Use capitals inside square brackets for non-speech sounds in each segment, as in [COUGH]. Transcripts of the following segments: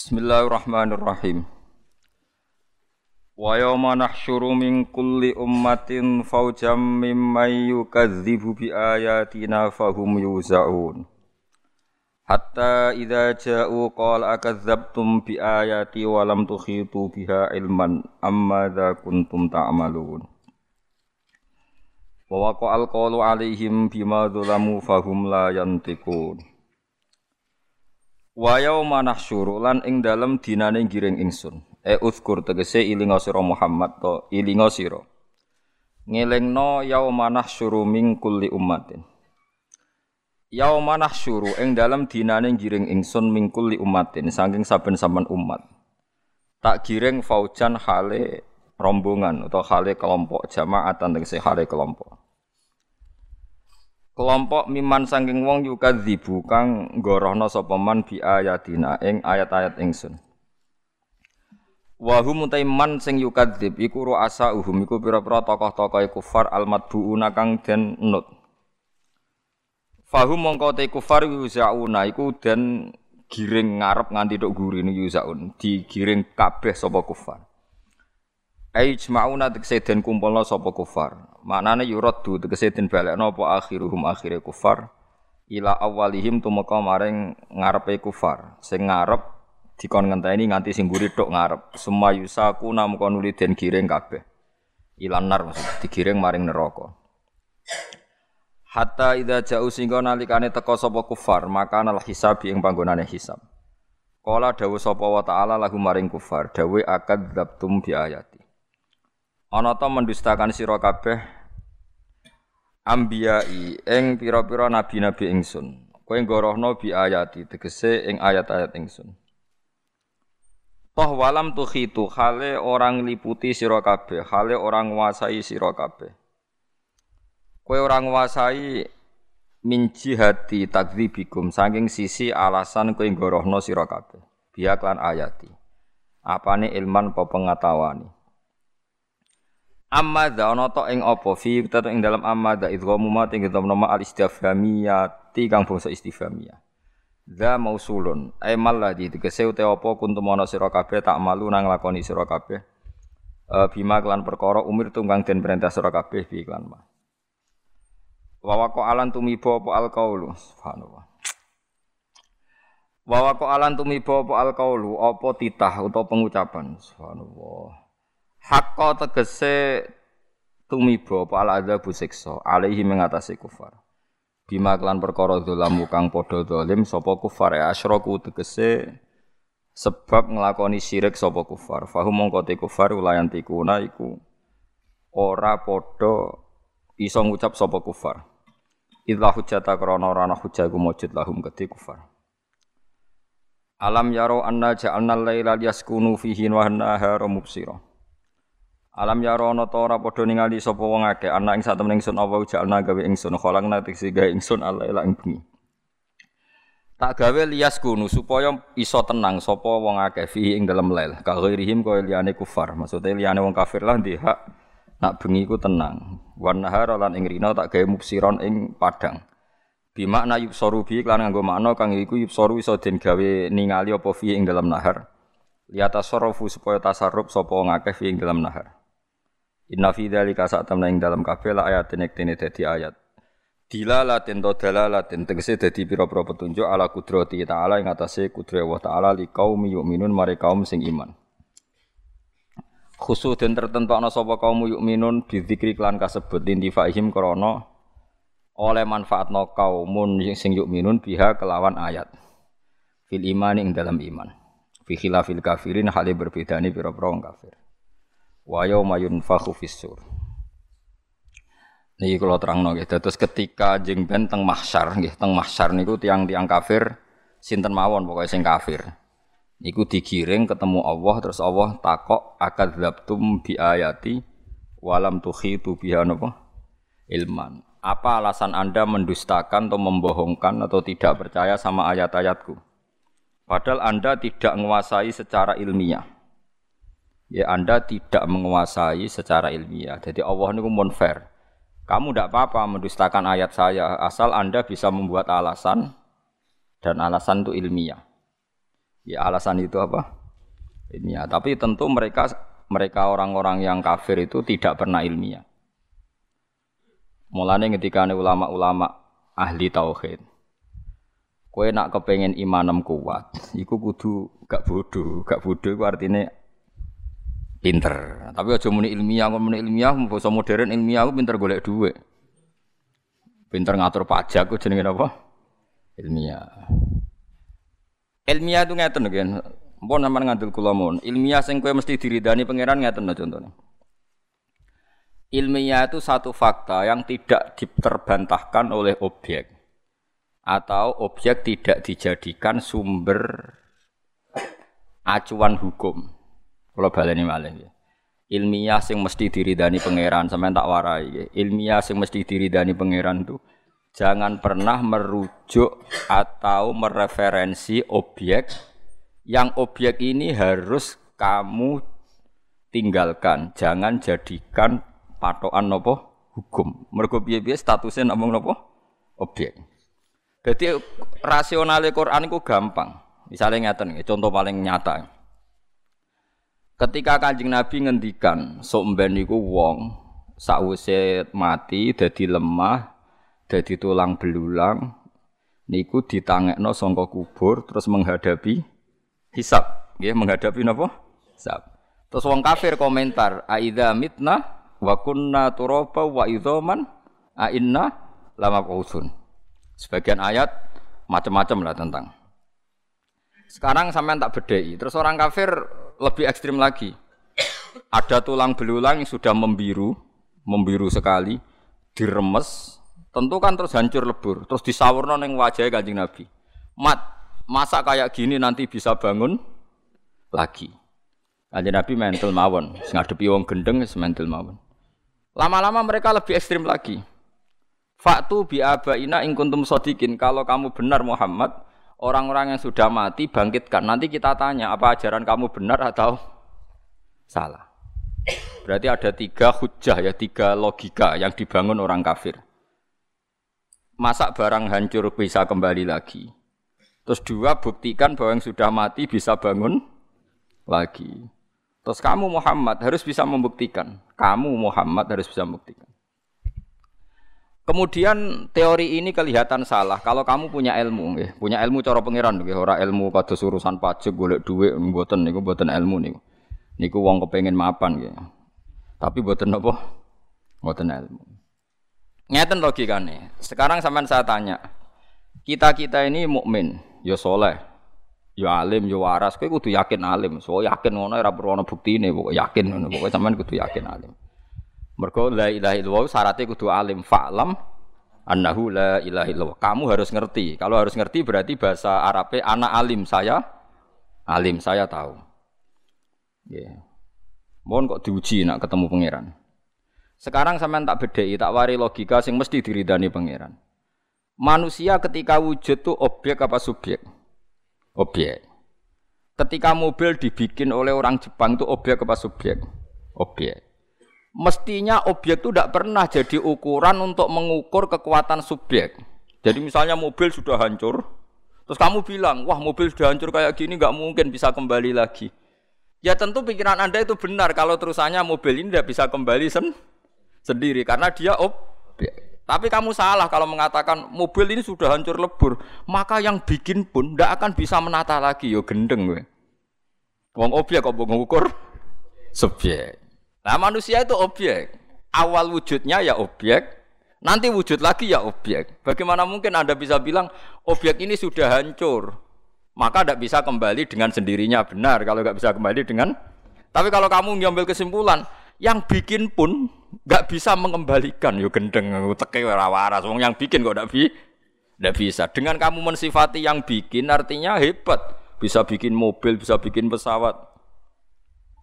Bismillahirrahmanirrahim. Wa yawma nahsyuru min kulli ummatin fawjam mimman yukadzibu bi ayatina fahum yuzaun. Hatta idza ja'u qala akadzabtum bi ayati wa lam tukhitu biha ilman amma dza kuntum ta'malun. Wa waqa'al qawlu alaihim bima dzalamu fahum la yantiqun. Wa yauma nahsyuru lan ing dalem dinane giring ingsun. E uzkur tegese ilinga sira Muhammad to ilinga sira. Ngelingno yauma nahsyuru min kulli ummatin. Yauma nahsyuru ing dalem dinane giring ingsun min kulli ummatin saking saben-saben umat. Tak giring faujan hale rombongan atau hale kelompok jamaatan tegese hale kelompok. Kelompok miman saking wong yukadzibu kang gorohna sapa man bi ayatina ing ayat-ayat ingsun. Wa hum man sing yukadzib iku ru'asa uhum iku pira-pira tokoh-tokoh kufar almadbuuna kang den nut. Fahum mongko te kufar yuzauna iku den giring ngarep nganti tok gurine yuzaun, digiring kabeh sapa kufar. Ai jma'una tegese den kumpulna sapa kufar. Maknane yuraddu tegese den balekno apa akhiruhum akhire kufar. Ila awalihim tumeka maring ngarepe kufar. Sing ngarep dikon ngenteni nganti sing mburi tok ngarep. Sumayusaku nam kon nuli den giring kabeh. Ilan nar maksud digiring maring neraka. Hatta idza ja'u singgo nalikane teka sapa kufar maka nal hisab ing panggonane hisab. Kala dawu sapa wa ta'ala lahu maring kufar dawe akad dzabtum bi ayati Ana ta mendustakan sira kabeh ambiyai ing pira-pira nabi-nabi ingsun kowe ngorohno bi ayati tegese ing ayat-ayat ingsun Toh walam khitu hale orang liputi sira kabeh, hale orang nguasai sira kabeh. Kowe orang nguasai min jihati takdzibikum saking sisi alasan kowe gorohno sira kabeh. Biya klan ayati. Apane ilman apa pengatawani. Amma dha ana ta ing apa? Fi ing dalam amma dha idghamu ma ing nama al istifhamiyati kang bangsa istifhamiyah. Za mausulun. Ay malladhi tegese uta apa kuntum ana sira kabeh tak malu nang lakoni sira kabeh. E, bima kelan perkara umir tunggang den perintah sira kabeh bi iklan ma wa alan tumiba apa alqaulu subhanallah. Wa waqa alan tumiba apa alqaulu apa titah utawa pengucapan? Subhanallah hakka tegese tumiba apa al adzabu siksa alaihi mengatasi kufar. Bima klan perkara dzalamu kang padha zalim sapa kufar? Ya asyraku tegese sebab nglakoni syirik sapa kufar. Fahum mongko te kufar ulayan tikuna iku ora padha iso ngucap sapa kufar. Idza hujjata krana ora ana hujjah iku lahum kedhe kufar. Alam yaro anna ja'alna al-laila liyaskunu fihi wa an-nahara mubsira Alam ya rono to ora padha ningali sapa wong akeh ana ing satemene ingsun apa jalna gawe ingsun kholang nate sing gawe ingsun Allah ila ing bengi. Tak gawe lias kunu supaya iso tenang sapa wong akeh fi ing dalem lail. Ka ghairihim kaya liyane kufar. Maksude liyane wong kafir lah hak nak bengi ku tenang. Wan nahar lan ing rina tak gawe mubsiron ing padang. Bimakna yubsoru bi lan nganggo makna kang iku yubsoru iso den gawe ningali apa fi ing dalam nahar. Liyata sorofu supaya tasarruf sapa wong akeh fi ing dalam nahar. Inna fi dzalika sa'tamna ing dalam kabeh la ayatin iktene dadi ayat. Dilalatin to dalalatin tegese dadi pira-pira petunjuk ala kudrati ta'ala ing atase kudrat Allah ta'ala li qaumi yu'minun mare kaum sing iman. Khusus dan tertentu ana sapa kaum yu'minun bidzikri klan kasebut lintifaihim krana oleh manfaatno kaumun sing yu'minun biha kelawan ayat. Fil iman ing dalam iman. Fi khilafil kafirin hale berbedane pira-pira kafir wa yauma yunfakhu fis-sur. Niki kula terangno nggih. Dados ketika jeng ben teng mahsyar nggih, teng mahsyar niku tiang-tiang kafir sinten mawon pokoke sing kafir. Niku digiring ketemu Allah terus Allah takok akadzabtum bi ayati walam tukhitu biha napa ilman. Apa alasan Anda mendustakan atau membohongkan atau tidak percaya sama ayat-ayatku? Padahal Anda tidak menguasai secara ilmiah ya Anda tidak menguasai secara ilmiah. Jadi Allah ini fair. Kamu tidak apa-apa mendustakan ayat saya asal Anda bisa membuat alasan dan alasan itu ilmiah. Ya alasan itu apa? Ilmiah. Tapi tentu mereka mereka orang-orang yang kafir itu tidak pernah ilmiah. Mulane ketika ulama-ulama ahli tauhid. Kue nak kepengen imanem kuat, iku kudu gak bodoh, gak bodoh itu artinya pinter. Tapi aja muni ilmiah, muni ilmiah, bahasa modern ilmiah aku pinter golek duit. Pinter ngatur pajak, aku jenenge apa? Ilmiah. Ilmiah itu ngeten kan. Mpun sampean ngandel kula mon. Ilmiah sing kowe mesti diridani pangeran ngeten no contohnya. Ilmiah itu satu fakta yang tidak diterbantahkan oleh objek atau objek tidak dijadikan sumber acuan hukum. Kalau baleni malih ya. Ilmiah sing mesti diridani pangeran sampean tak warai ya. Ilmiah sing mesti diridani pangeran itu jangan pernah merujuk atau mereferensi objek yang objek ini harus kamu tinggalkan. Jangan jadikan patokan nopo hukum. Mergo piye-piye statusnya namung nopo objek. Jadi rasionale Quran itu gampang. Misalnya ngeten, contoh paling nyata. Ketika Kanjeng Nabi ngendikan sok niku wong sakwise mati dadi lemah dadi tulang belulang niku ditangekno sangka kubur terus menghadapi hisab. Nggih menghadapi napa? Hisab. Terus wong kafir komentar aidza mitna wa kunna turaba wa idzaman a inna lama qausun sebagian ayat macam-macam lah tentang. Sekarang sampean tak bedai terus orang kafir lebih ekstrim lagi ada tulang belulang yang sudah membiru membiru sekali diremes Tentu kan terus hancur lebur, terus disawurno neng wajah Kanjeng Nabi. Mat, masa kayak gini nanti bisa bangun lagi. Kanjeng Nabi mental mawon, ngadepi wong gendeng mental mawon. Lama-lama mereka lebih ekstrim lagi. Faktu bi abaina ing kuntum sodikin. Kalau kamu benar Muhammad, orang-orang yang sudah mati bangkitkan. Nanti kita tanya apa ajaran kamu benar atau salah. Berarti ada tiga hujah ya, tiga logika yang dibangun orang kafir masak barang hancur bisa kembali lagi. Terus dua, buktikan bahwa yang sudah mati bisa bangun lagi. Terus kamu Muhammad harus bisa membuktikan. Kamu Muhammad harus bisa membuktikan. Kemudian teori ini kelihatan salah kalau kamu punya ilmu, ya. punya ilmu cara pangeran, ya. orang ilmu pada urusan pajak, golek duit, buatan niku buatan ilmu niku. Niku wong kepengen mapan, ya. Tapi buatan apa? Buatan ilmu. Ngeten logikane. Sekarang sampean saya tanya. Kita-kita ini mukmin, ya soleh, ya alim, ya waras. Kowe kudu yakin alim. So yakin ngono ora perlu ana buktine, pokoke yakin ngono. Pokoke sampean kudu yakin alim. Mergo la ilaha illallah syaratnya kudu alim fa'lam annahu la ilaha illallah. Kamu harus ngerti. Kalau harus ngerti berarti bahasa Arabnya anak alim saya alim saya tahu. Yeah. Mohon kok diuji nak ketemu pangeran. Sekarang sampean tak bedai, tak wari logika sing mesti diridani pangeran. Manusia ketika wujud tuh objek apa subjek? Objek. Ketika mobil dibikin oleh orang Jepang itu objek apa subjek? Objek. Mestinya objek itu tidak pernah jadi ukuran untuk mengukur kekuatan subjek. Jadi misalnya mobil sudah hancur, terus kamu bilang, wah mobil sudah hancur kayak gini nggak mungkin bisa kembali lagi. Ya tentu pikiran anda itu benar kalau terusannya mobil ini tidak bisa kembali sen sendiri karena dia objek. Tapi kamu salah kalau mengatakan mobil ini sudah hancur lebur, maka yang bikin pun tidak akan bisa menata lagi. Yo gendeng gue. Wong objek kok mengukur subjek. Nah manusia itu objek. Awal wujudnya ya objek, nanti wujud lagi ya objek. Bagaimana mungkin Anda bisa bilang objek ini sudah hancur, maka tidak bisa kembali dengan sendirinya benar kalau nggak bisa kembali dengan. Tapi kalau kamu ngambil kesimpulan, yang bikin pun nggak bisa mengembalikan yo gendeng teke waras wong yang bikin kok ndak bi bisa dengan kamu mensifati yang bikin artinya hebat bisa bikin mobil bisa bikin pesawat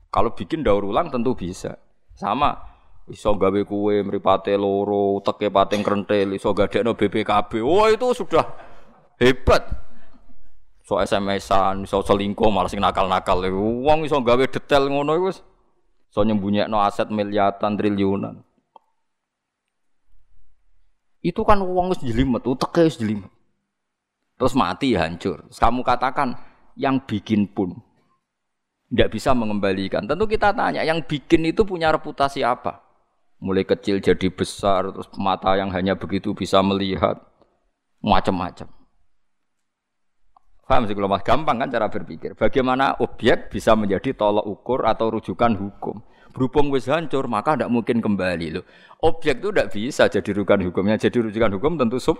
kalau bikin daur ulang tentu bisa sama iso gawe kue mripate loro teke pating krentel iso gadekno BPKB wah oh, itu sudah hebat so SMS-an iso selingkuh malah sing nakal-nakal wong iso gawe detail ngono iku So no aset miliatan triliunan. Itu kan uang wis jelimet, uteke wis jelimet. Terus mati hancur. Terus kamu katakan yang bikin pun tidak bisa mengembalikan. Tentu kita tanya, yang bikin itu punya reputasi apa? Mulai kecil jadi besar, terus mata yang hanya begitu bisa melihat, macam-macam. Paham sih kalau mas gampang kan cara berpikir. Bagaimana objek bisa menjadi tolok ukur atau rujukan hukum. Berhubung wis hancur maka tidak mungkin kembali loh. Objek itu tidak bisa jadi rujukan hukumnya. Jadi rujukan hukum tentu sub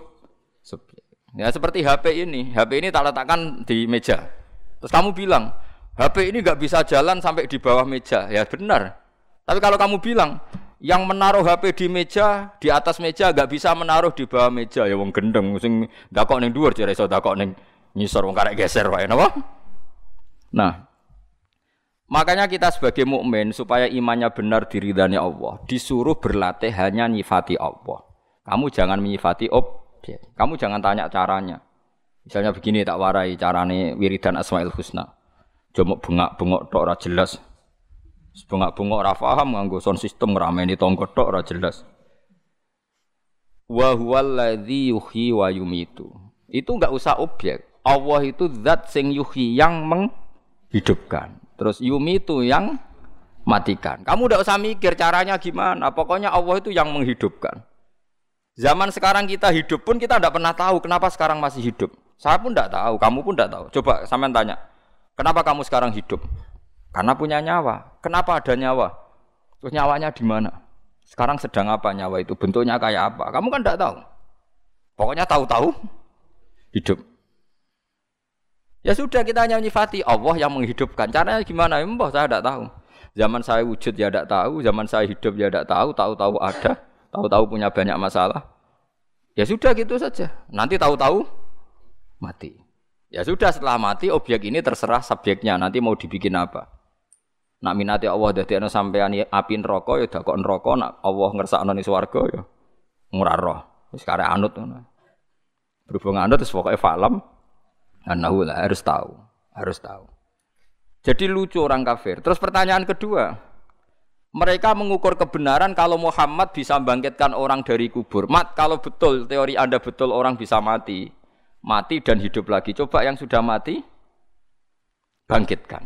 subjek. Ya seperti HP ini. HP ini tak letakkan di meja. Terus kamu bilang HP ini nggak bisa jalan sampai di bawah meja. Ya benar. Tapi kalau kamu bilang yang menaruh HP di meja, di atas meja nggak bisa menaruh di bawah meja ya wong gendeng sing dakok ning dhuwur jare iso dakok ning Nyisor wong karek geser wae napa? Nah, makanya kita sebagai mukmin supaya imannya benar diridhani Allah, disuruh berlatih hanya nyifati Allah. Kamu jangan menyifati objek. Kamu jangan tanya caranya. Misalnya begini tak warai carane wiridan Asmaul Husna. Cuma bengak-bengok tok ora jelas. Bengak-bengok ora paham nganggo sound system ngrameni tonggo tok ora jelas. Wa huwallazi yuhyi wa yumitu. Itu enggak usah objek. Allah itu zat sing yuhi yang menghidupkan. Terus yumi itu yang matikan. Kamu tidak usah mikir caranya gimana. Pokoknya Allah itu yang menghidupkan. Zaman sekarang kita hidup pun kita tidak pernah tahu kenapa sekarang masih hidup. Saya pun tidak tahu, kamu pun tidak tahu. Coba sampean tanya, kenapa kamu sekarang hidup? Karena punya nyawa. Kenapa ada nyawa? Terus nyawanya di mana? Sekarang sedang apa nyawa itu? Bentuknya kayak apa? Kamu kan tidak tahu. Pokoknya tahu-tahu hidup. Ya sudah kita hanya menyifati Allah yang menghidupkan. Caranya gimana? Ya, mbah saya tidak tahu. Zaman saya wujud ya tidak tahu, zaman saya hidup ya tidak tahu, tahu-tahu ada, tahu-tahu punya banyak masalah. Ya sudah gitu saja. Nanti tahu-tahu mati. Ya sudah setelah mati objek ini terserah subjeknya. Nanti mau dibikin apa? Nak minati Allah dadi ana sampean api neraka ya dakok neraka, nak Allah ngersakno ning swarga ya ngurah roh. Wis karek anut ngono. Berhubung anut wis pokoke falam Anahu lah harus tahu, harus tahu. Jadi lucu orang kafir. Terus pertanyaan kedua, mereka mengukur kebenaran kalau Muhammad bisa bangkitkan orang dari kubur. Mat, kalau betul teori Anda betul orang bisa mati, mati dan hidup lagi. Coba yang sudah mati bangkitkan.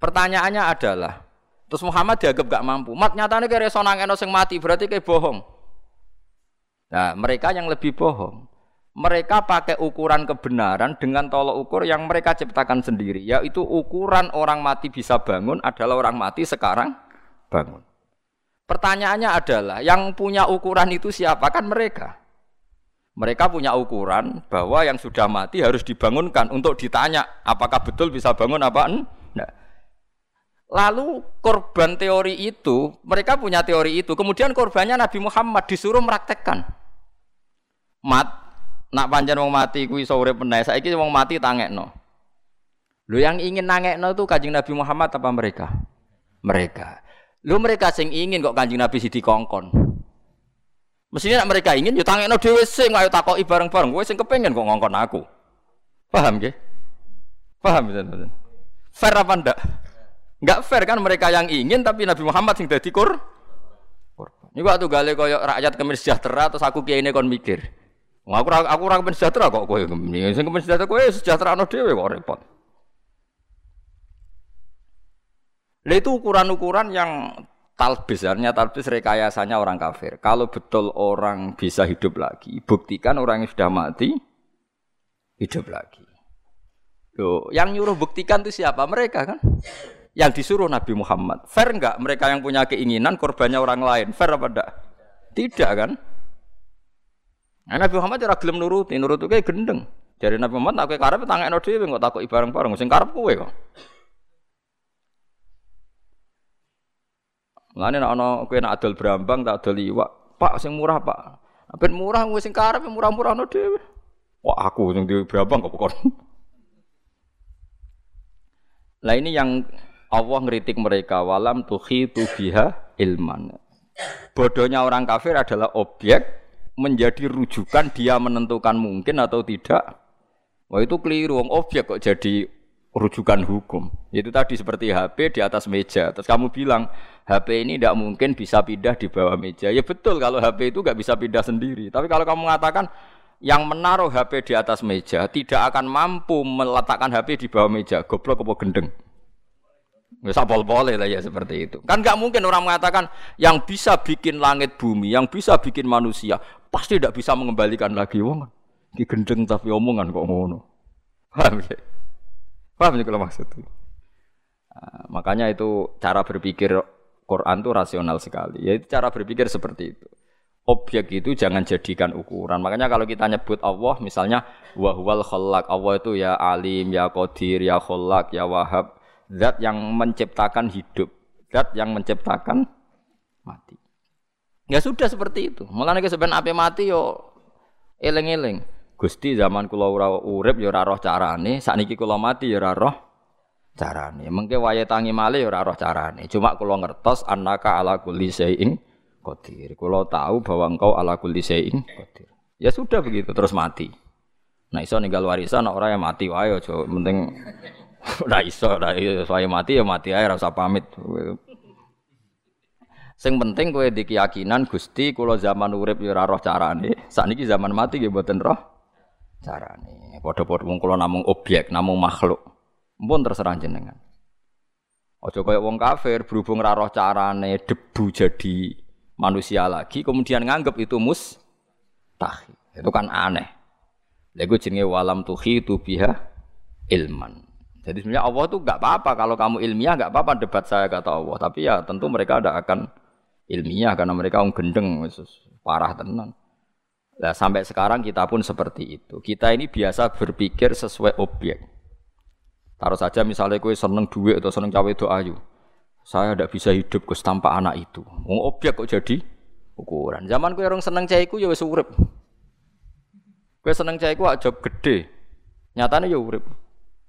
Pertanyaannya adalah, terus Muhammad dianggap gak mampu. Mat nyatanya kayak resonang enos yang mati berarti kayak bohong. Nah, mereka yang lebih bohong mereka pakai ukuran kebenaran dengan tolok ukur yang mereka ciptakan sendiri, yaitu ukuran orang mati bisa bangun adalah orang mati sekarang bangun. Pertanyaannya adalah yang punya ukuran itu siapa? Kan mereka. Mereka punya ukuran bahwa yang sudah mati harus dibangunkan untuk ditanya apakah betul bisa bangun apa enggak. Lalu korban teori itu, mereka punya teori itu. Kemudian korbannya Nabi Muhammad disuruh meraktekkan. Mat, Nak panjang wong mati kuwi sore penai. Saiki wong mati tangekno. Lu yang ingin nangekno itu kanjeng Nabi Muhammad apa mereka? Mereka. Lu mereka sing ingin kok kanjeng Nabi si dikongkon. Mestinya nak mereka ingin, ya tangekno dhewe sing ayo takoki bareng-bareng. Kowe sing kepengen kok ngongkon aku. Paham nggih? Paham ya, Fair apa ndak? Enggak fair kan mereka yang ingin tapi Nabi Muhammad sing dadi kur. Ini waktu gale koyok rakyat kemis sejahtera terus aku kiai ini kon mikir. Aku ora aku ora sejahtera kok kowe. Sing kepen sejahtera kowe sejahtera ana dhewe kok repot. Itu ukuran-ukuran yang talbis, artinya talbis rekayasanya orang kafir. Kalau betul orang bisa hidup lagi, buktikan orang yang sudah mati hidup lagi. Loh, yang nyuruh buktikan itu siapa? Mereka kan? Yang disuruh Nabi Muhammad. Fair enggak mereka yang punya keinginan korbannya orang lain? Fair apa enggak? Tidak kan? Nah, Nabi Muhammad ora gelem nuruti, nurut kayak gendeng. Dari Nabi Muhammad aku karep tangekno dhewe kok takoki bareng-bareng sing karep kowe kok. Mulane nek ana kowe nak adol brambang tak adol iwak, Pak sing murah, Pak. Ben murah wis sing karep murah-murahno dhewe. Wah, aku sing di brambang kok pokok. Lah ini yang Allah ngeritik mereka walam tuhi biha ilman. Bodohnya orang kafir adalah objek menjadi rujukan dia menentukan mungkin atau tidak. Wah itu keliru, objek kok jadi rujukan hukum. Itu tadi seperti HP di atas meja. Terus kamu bilang HP ini tidak mungkin bisa pindah di bawah meja. Ya betul kalau HP itu nggak bisa pindah sendiri. Tapi kalau kamu mengatakan yang menaruh HP di atas meja tidak akan mampu meletakkan HP di bawah meja. Goblok apa gendeng? Bisa pol-pole lah ya seperti itu. Kan nggak mungkin orang mengatakan yang bisa bikin langit bumi, yang bisa bikin manusia, pasti tidak bisa mengembalikan lagi. Wong, ki gendeng tapi omongan kok ngono. Paham ya? Paham ya kalau maksud itu? Nah, makanya itu cara berpikir Quran itu rasional sekali. Yaitu cara berpikir seperti itu. Objek itu jangan jadikan ukuran. Makanya kalau kita nyebut Allah, misalnya wahwal kholak, Allah itu ya alim, ya qadir, ya kholak, ya wahab, zat yang menciptakan hidup, zat yang menciptakan mati. Ya sudah seperti itu. Mulane sebenarnya ape mati yo eling-eling. Gusti zaman kula ora urip yo ora roh carane, sakniki kula mati yo ora roh carane. Mengke wayahe tangi malih yo ora roh carane. Cuma kula ngertos annaka ala kulli syai'in qadir. Kula tahu bahwa engkau ala kulli syai'in qadir. Ya sudah begitu terus mati. Nah iso ninggal warisan orang yang mati wae aja penting [LAUGHS] Ora iso, ora iso saya mati ya mati ae ora usah pamit. Sing penting kowe di keyakinan Gusti kula zaman urip ya ora roh carane. Sakniki zaman mati nggih mboten roh carane. Padha-padha wong kula namung objek, namung makhluk. Mpun terserah jenengan. Aja kaya wong kafir berhubung ora roh carane debu jadi manusia lagi kemudian nganggep itu mustahil. Itu kan aneh. Lha jenenge walam tuhi tu biha ilman. Jadi sebenarnya Allah tuh nggak apa-apa kalau kamu ilmiah nggak apa-apa debat saya kata Allah. Tapi ya tentu mereka tidak akan ilmiah karena mereka gendeng, parah tenan. Nah, sampai sekarang kita pun seperti itu. Kita ini biasa berpikir sesuai objek. Taruh saja misalnya kue seneng duit atau seneng cawe itu ayu. Saya tidak bisa hidup kus tanpa anak itu. Mau objek kok jadi ukuran. Zaman kue orang seneng caiku ya wes urip. Kue seneng caiku aja gede. Nyatanya ya urip.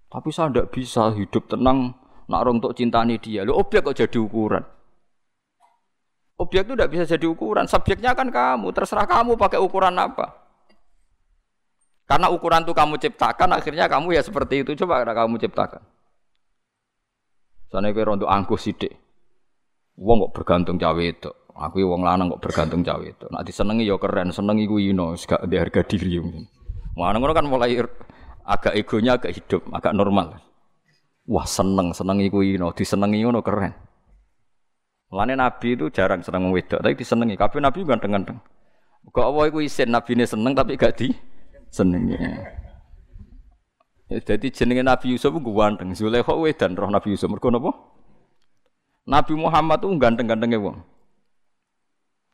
Tapi saya tidak bisa hidup tenang nak orang untuk cintani dia. Lo objek kok jadi ukuran? Objek itu tidak bisa jadi ukuran. Subjeknya kan kamu. Terserah kamu pakai ukuran apa. Karena ukuran itu kamu ciptakan, akhirnya kamu ya seperti itu. Coba kamu ciptakan. Sana kira untuk angkuh sidik. Wong kok bergantung cawe itu. Aku wong lanang kok bergantung cawe itu. Nak disenengi ya keren, senengi ku ino, gak di harga diri. Mana ngono kan mulai agak egonya agak hidup, agak normal. Wah seneng, seneng iku ino, disenengi ngono keren. Mulane Nabi itu jarang seneng wedok, tapi disenengi. Kabeh Nabi ganteng-ganteng. Kok apa iku isin Nabi ini seneng tapi gak di senengi. Ya, jadi jenenge Nabi Yusuf ku ganteng. Zulaikha wedan roh Nabi Yusuf. Mergo napa? Nabi Muhammad tuh ganteng-gantenge wong.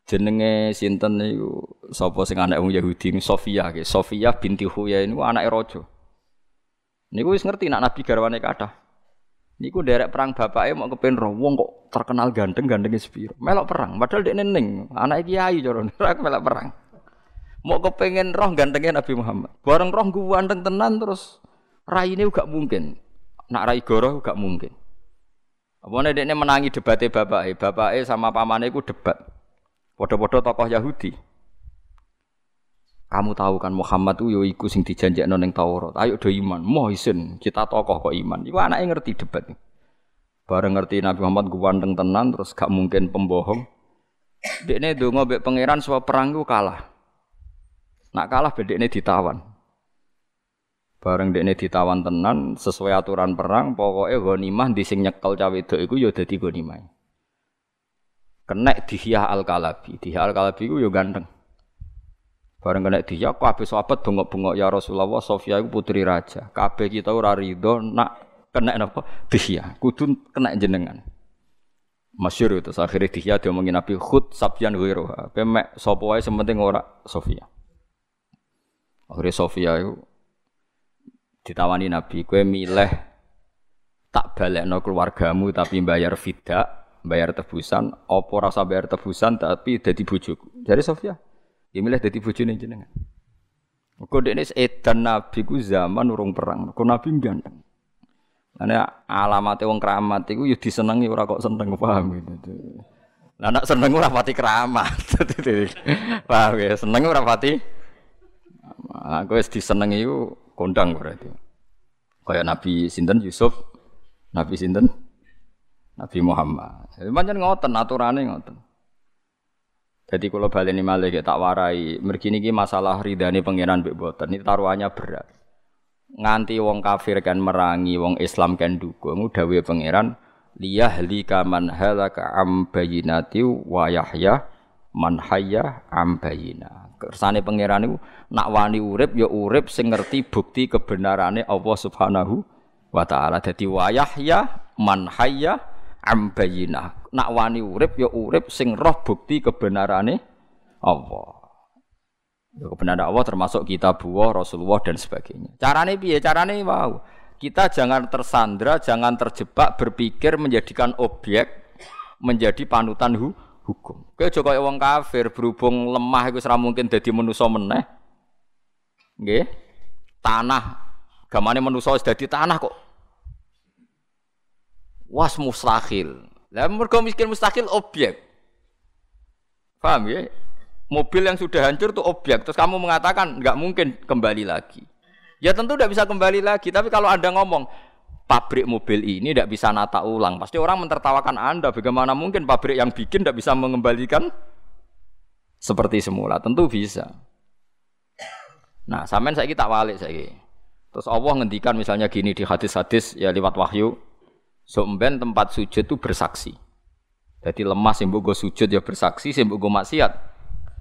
Jenenge sinten niku sapa sing anak wong Yahudi Sofia nggih. Sofia binti Huyai niku anake raja. Niku wis ngerti nak Nabi garwane kathah. Niku derek perang bapake mau kepen roh wong kok terkenal ganteng gantengnya sepiro. Melok perang, padahal dia neneng, anak kiai cara melok perang. Mau kepengen roh gantengnya Nabi Muhammad. Bareng roh gue ganteng tenan terus rai ini gak mungkin. Nak rai goroh gak mungkin. Apa dia menangi debatnya bapake, bapake sama pamane ku debat. Podo-podo tokoh Yahudi. Kamu tahu kan Muhammad itu iku sing dijanjekno ning Taurat. Ayo do iman. Moh isin, kita tokoh kok iman. Iku anake ngerti debat. Bareng ngerti Nabi Muhammad ganteng tenan terus gak mungkin pembohong. Dekne donga mbek pangeran supaya perang ku kalah. Nak kalah bedekne ditawan. Bareng dekne ditawan tenan sesuai aturan perang, pokoknya ghanimah di sing nyekel cawe wedok iku yo dadi ghanimah. Kenek Dihya Al-Kalabi. Dihya Al-Kalabi ku yo ganteng. Bareng kena dia kabeh sahabat bengok-bengok ya Rasulullah Sofia iku putri raja. Kabeh kita ora rido nak kena napa? Dia kudu kena jenengan. Masyur itu akhirnya dia diomongin Nabi khut sabyan ghairuha. Pemek wae sementing ora Sofia. Akhirnya Sofia itu ditawani Nabi, kowe milih tak balekno keluargamu tapi bayar fida, bayar tebusan, opo rasa bayar tebusan tapi dadi bojoku. Jadi Sofia, Ya milih dadi bojone jenengan. Mergo dekne edan nabi ku zaman urung perang. Mergo nabi ganteng. Ana alamate wong keramat iku ya disenengi ora kok seneng paham gitu. Lah seneng ora pati keramat. [LAUGHS] paham ya, seneng ora pati. Aku wis disenengi iku kondang berarti. Kaya Nabi sinten Yusuf, Nabi sinten Nabi Muhammad. Pancen ngoten aturane ngoten. Jadi kalau baleni malih tak warai, mergi niki masalah ridane pangeran mbek boten. Ini taruhannya berat. Nganti wong kafir kan merangi, wong Islam kan dukung, dawe pangeran liyahlika man halaka am bayinati wa yahya man hayya am bayina. Kersane pangeran niku nak wani urip ya urip sing ngerti bukti kebenarane Allah Subhanahu wa taala. Dadi wa yahya man hayya am bayina. Nak wani urip ya urip sing roh bukti kebenarane Allah. Ya kebenaran Allah termasuk kitab Allah, Rasulullah dan sebagainya. Carane piye? Carane wow. Kita jangan tersandra, jangan terjebak berpikir menjadikan objek menjadi panutan hu hukum. Kaya wong kafir berhubung lemah iku ora mungkin dadi manusa meneh. Nggih. Tanah gamane manusa wis dadi tanah kok. Was mustahil. Lah mergo miskin mustahil objek. Paham ya? Mobil yang sudah hancur itu objek. Terus kamu mengatakan nggak mungkin kembali lagi. Ya tentu tidak bisa kembali lagi. Tapi kalau Anda ngomong, pabrik mobil ini tidak bisa nata ulang. Pasti orang mentertawakan Anda. Bagaimana mungkin pabrik yang bikin tidak bisa mengembalikan seperti semula? Tentu bisa. Nah, sampean saya kita walik saya. Terus Allah ngendikan misalnya gini di hadis-hadis ya lewat wahyu, somben tempat sujud itu bersaksi. Jadi lemah sih gue sujud ya bersaksi, sih gue maksiat.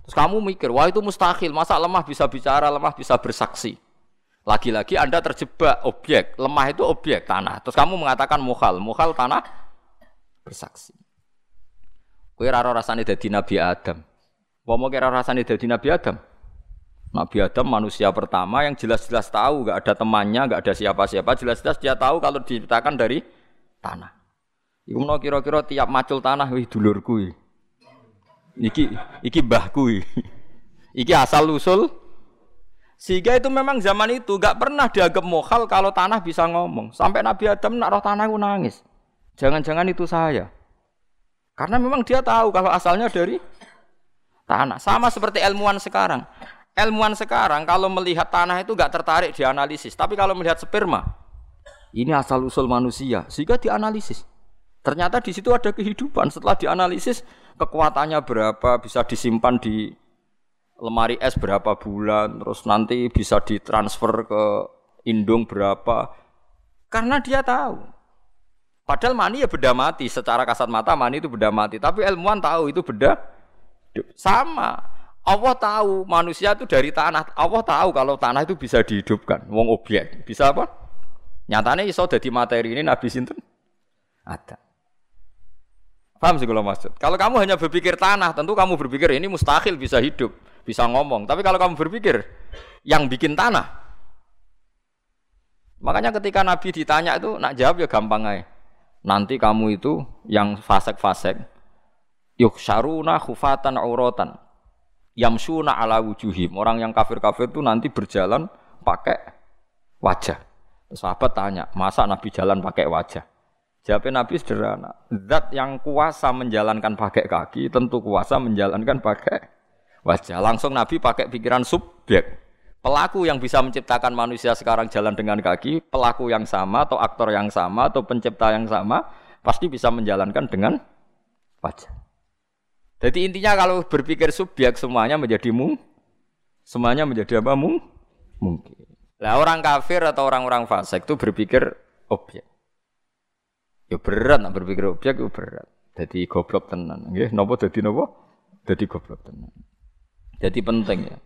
Terus kamu mikir, wah itu mustahil, masa lemah bisa bicara, lemah bisa bersaksi. Lagi-lagi Anda terjebak objek, lemah itu objek tanah. Terus kamu mengatakan mukhal, mukhal tanah bersaksi. Kue raro rasanya dari Nabi Adam. Mau kira rasanya dari Nabi Adam? Nabi Adam manusia pertama yang jelas-jelas tahu, gak ada temannya, gak ada siapa-siapa. Jelas-jelas dia tahu kalau diciptakan dari tanah. Iku mau kira-kira tiap macul tanah, wih dulurku. Iki, iki mbahku. [LAUGHS] Iki asal usul sehingga itu memang zaman itu gak pernah dianggap mokal kalau tanah bisa ngomong. Sampai Nabi Adam nak roh tanah nangis. Jangan-jangan itu saya. Karena memang dia tahu kalau asalnya dari tanah. Sama seperti ilmuwan sekarang. Ilmuwan sekarang kalau melihat tanah itu gak tertarik dianalisis. Tapi kalau melihat sperma, ini asal usul manusia. Sehingga dianalisis. Ternyata di situ ada kehidupan. Setelah dianalisis, kekuatannya berapa, bisa disimpan di lemari es berapa bulan, terus nanti bisa ditransfer ke indung berapa. Karena dia tahu. Padahal mani ya beda mati, secara kasat mata mani itu beda mati, tapi ilmuwan tahu itu beda sama. Allah tahu manusia itu dari tanah. Allah tahu kalau tanah itu bisa dihidupkan, wong objek. Bisa apa? Nyatanya iso jadi materi ini Nabi sinten? Ada. Paham sih kalau maksud? Kalau kamu hanya berpikir tanah, tentu kamu berpikir ini mustahil bisa hidup bisa ngomong. Tapi kalau kamu berpikir yang bikin tanah, makanya ketika Nabi ditanya itu nak jawab ya gampang aja. Nanti kamu itu yang fasek-fasek, yuk syaruna khufatan auratan, yamsuna ala wujuhim. Orang yang kafir-kafir itu nanti berjalan pakai wajah. Sahabat tanya, masa Nabi jalan pakai wajah? Jawabnya Nabi sederhana, zat yang kuasa menjalankan pakai kaki tentu kuasa menjalankan pakai wajah. Langsung Nabi pakai pikiran subjek. Pelaku yang bisa menciptakan manusia sekarang jalan dengan kaki, pelaku yang sama atau aktor yang sama atau pencipta yang sama pasti bisa menjalankan dengan wajah. Jadi intinya kalau berpikir subjek semuanya menjadi mung, semuanya menjadi apa mung? Mungkin. Nah orang kafir atau orang-orang fasik itu berpikir objek. Ya berat, nah berpikir objek itu berat. Jadi goblok tenan. Nggih, nopo jadi nopo? Jadi goblok tenan. Jadi penting ya.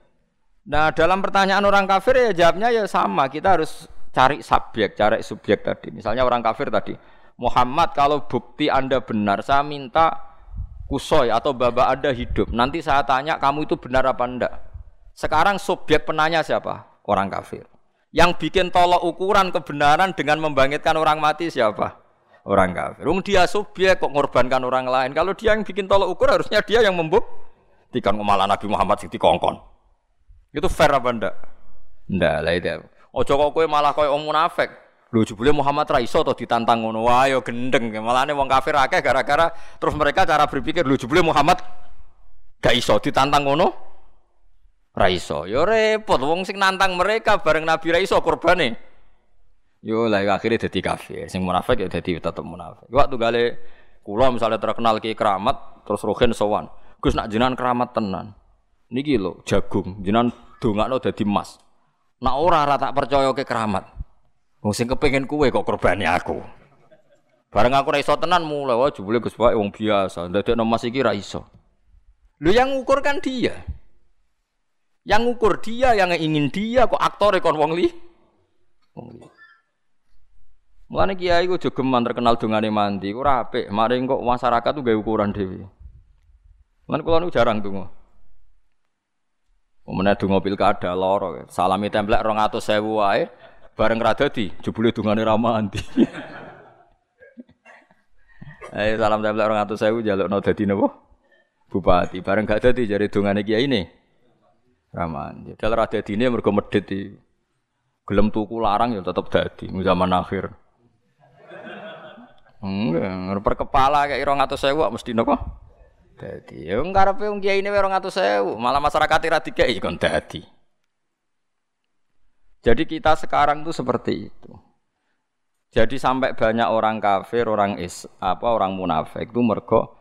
Nah dalam pertanyaan orang kafir ya jawabnya ya sama. Kita harus cari subjek, cari subjek tadi. Misalnya orang kafir tadi, Muhammad kalau bukti anda benar, saya minta kusoy atau baba ada hidup. Nanti saya tanya kamu itu benar apa enggak. Sekarang subjek penanya siapa? Orang kafir. Yang bikin tolok ukuran kebenaran dengan membangkitkan orang mati siapa? Orang kafir. Um, dia subjek kok ngorbankan orang lain. Kalau dia yang bikin tolok ukur harusnya dia yang membuk Tikan malah Nabi Muhammad sing dikongkon. Itu fair apa ndak? Ndak lah itu. Ojo kok kowe malah koyo wong munafik. Lho jebule Muhammad ra iso ditantang ngono. Wah yo gendeng. Malahane wong kafir akeh gara-gara terus mereka cara berpikir lho jebule Muhammad gak iso ditantang ngono. Ra iso. Yo repot wong sing nantang mereka bareng Nabi ra iso korbane. Yo lah akhirnya jadi kafir. Sing munafik ya jadi tetep munafik. Waktu gale kula misalnya terkenal ki keramat terus rohin sowan. Gus nak jenengan keramat tenan. Niki lho jagung, jenengan dongakno dadi emas. Nak ora ora tak percaya ke keramat. Wong sing kepengin kuwe kok korbane aku. Bareng aku ra iso tenan mulai wah jebule Gus wong biasa, ndadekno emas iki ra iso. Lu yang ngukur kan dia. Yang ngukur dia, yang ingin dia kok aktore kon wong li. Wong li. Mulane kiai ku jogeman terkenal dongane mandi, ku apik. Mari kok masyarakat tuh gawe ukuran dhewe. Mulane kula niku jarang donga. Umene donga pilkada lara, salami templek 200.000 wae, bareng ra dadi jebule dongane ra mandi. [LAUGHS] Ayo salam templek 200.000 jalukno dadi napa? Bupati. Bareng gak dadi jare dongane kiai ini. Raman. Dal ra dadine mergo medhit iki. Gelem tuku larang ya tetep dadi zaman akhir. Enggak, per kepala kayak irong atau sewa mesti nopo. Dadi, ya ngarepe wong kiai ini irong atau sewa, malah masyarakat ira dikai kon dadi. Jadi kita sekarang tuh seperti itu. Jadi sampai banyak orang kafir, orang is, apa orang munafik itu mergo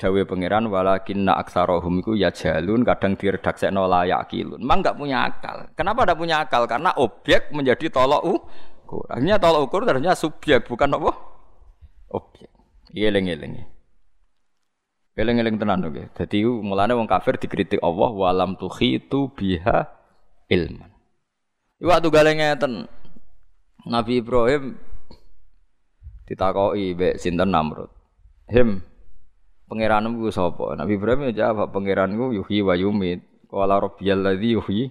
dawe pangeran walakinna aktsarohum iku ya jalun kadang diredaksekno layak kilun. Memang enggak punya akal. Kenapa enggak punya akal? Karena objek menjadi tolok ukur. Akhirnya tolok ukur ternyata subjek bukan apa? objek. Eling-eling. Eling-eling tenan oke. Dadi mulane wong kafir dikritik Allah walam itu biha ilman. Waktu gale ngeten Nabi Ibrahim ditakoki mbek sinten Namrud. Him, pangeranmu ku sapa? Nabi Ibrahim ya jawab, pangeranku yuhyi wa yumit. Qala rabbiyal ladzi yuhyi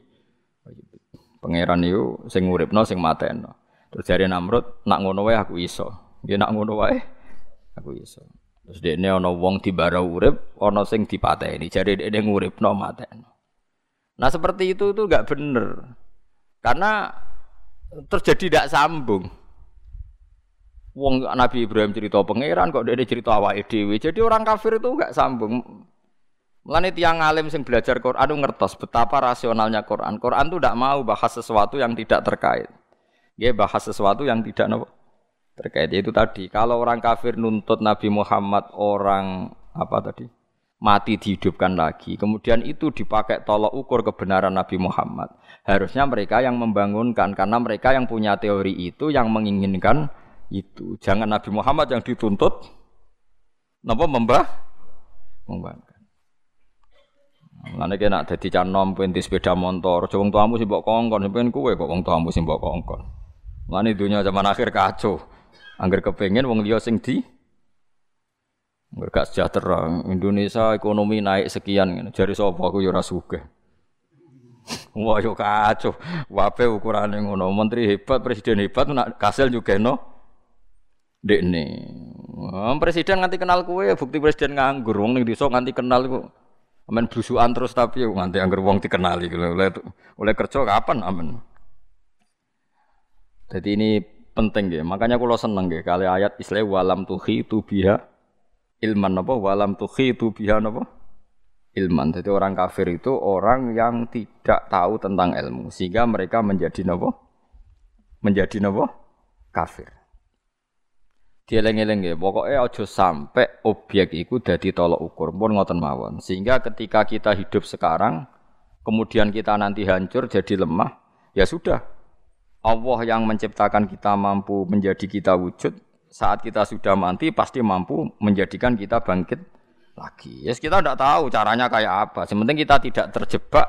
Pangeran itu sing nguripno sing mateno. Terus jare Namrud, nak ngono wae aku iso. Dia nak ngono wae aku iso. Terus dekne ana wong dibara urip, ana sing dipateni. Jare dekne nguripno mateni. Nah seperti itu tuh gak bener. Karena terjadi tidak sambung. Wong Nabi Ibrahim cerita pangeran kok dia cerita awake dhewe. Jadi orang kafir itu gak sambung. Mulane tiang alim sing belajar Quran ngertos betapa rasionalnya Quran. Quran tuh tidak mau bahas sesuatu yang tidak terkait. Dia bahas sesuatu yang tidak nopo terkait itu tadi. Kalau orang kafir nuntut Nabi Muhammad orang apa tadi mati dihidupkan lagi, kemudian itu dipakai tolok ukur kebenaran Nabi Muhammad. Harusnya mereka yang membangunkan karena mereka yang punya teori itu yang menginginkan itu. Jangan Nabi Muhammad yang dituntut napa membah membangun. Mulane kena dadi canom penti sepeda motor, aja wong tuamu sing mbok kongkon, sampeyan kowe kok wong tuamu sing mbok kongkon. Mulane dunia zaman akhir kacau. Angger kepengen wong liya sing di Angger sejahtera. Indonesia ekonomi naik sekian jari sapa aku ya ora. Wah yo kacau. Wape ukurane ngono. Menteri hebat, presiden hebat nak kasil juga no. Dekne. Presiden nganti kenal kue, bukti presiden nganggur. Wong ning desa nganti kenal iku. Amen blusukan terus tapi nganti angger wong dikenali oleh oleh kerja kapan amen. Jadi ini penting ya. Makanya kula seneng ya kali ayat istilah walam tuhi itu biha ilman apa walam tuhi itu biha apa ilman. Jadi orang kafir itu orang yang tidak tahu tentang ilmu sehingga mereka menjadi napa? Menjadi napa? Kafir. Dieleng-eleng ya, pokoknya aja sampai objek itu jadi tolok ukur pun ngoten mawon. Sehingga ketika kita hidup sekarang, kemudian kita nanti hancur jadi lemah, ya sudah, Allah yang menciptakan kita mampu menjadi kita wujud, saat kita sudah mati pasti mampu menjadikan kita bangkit lagi. Yes, kita tidak tahu caranya kayak apa. Sementing kita tidak terjebak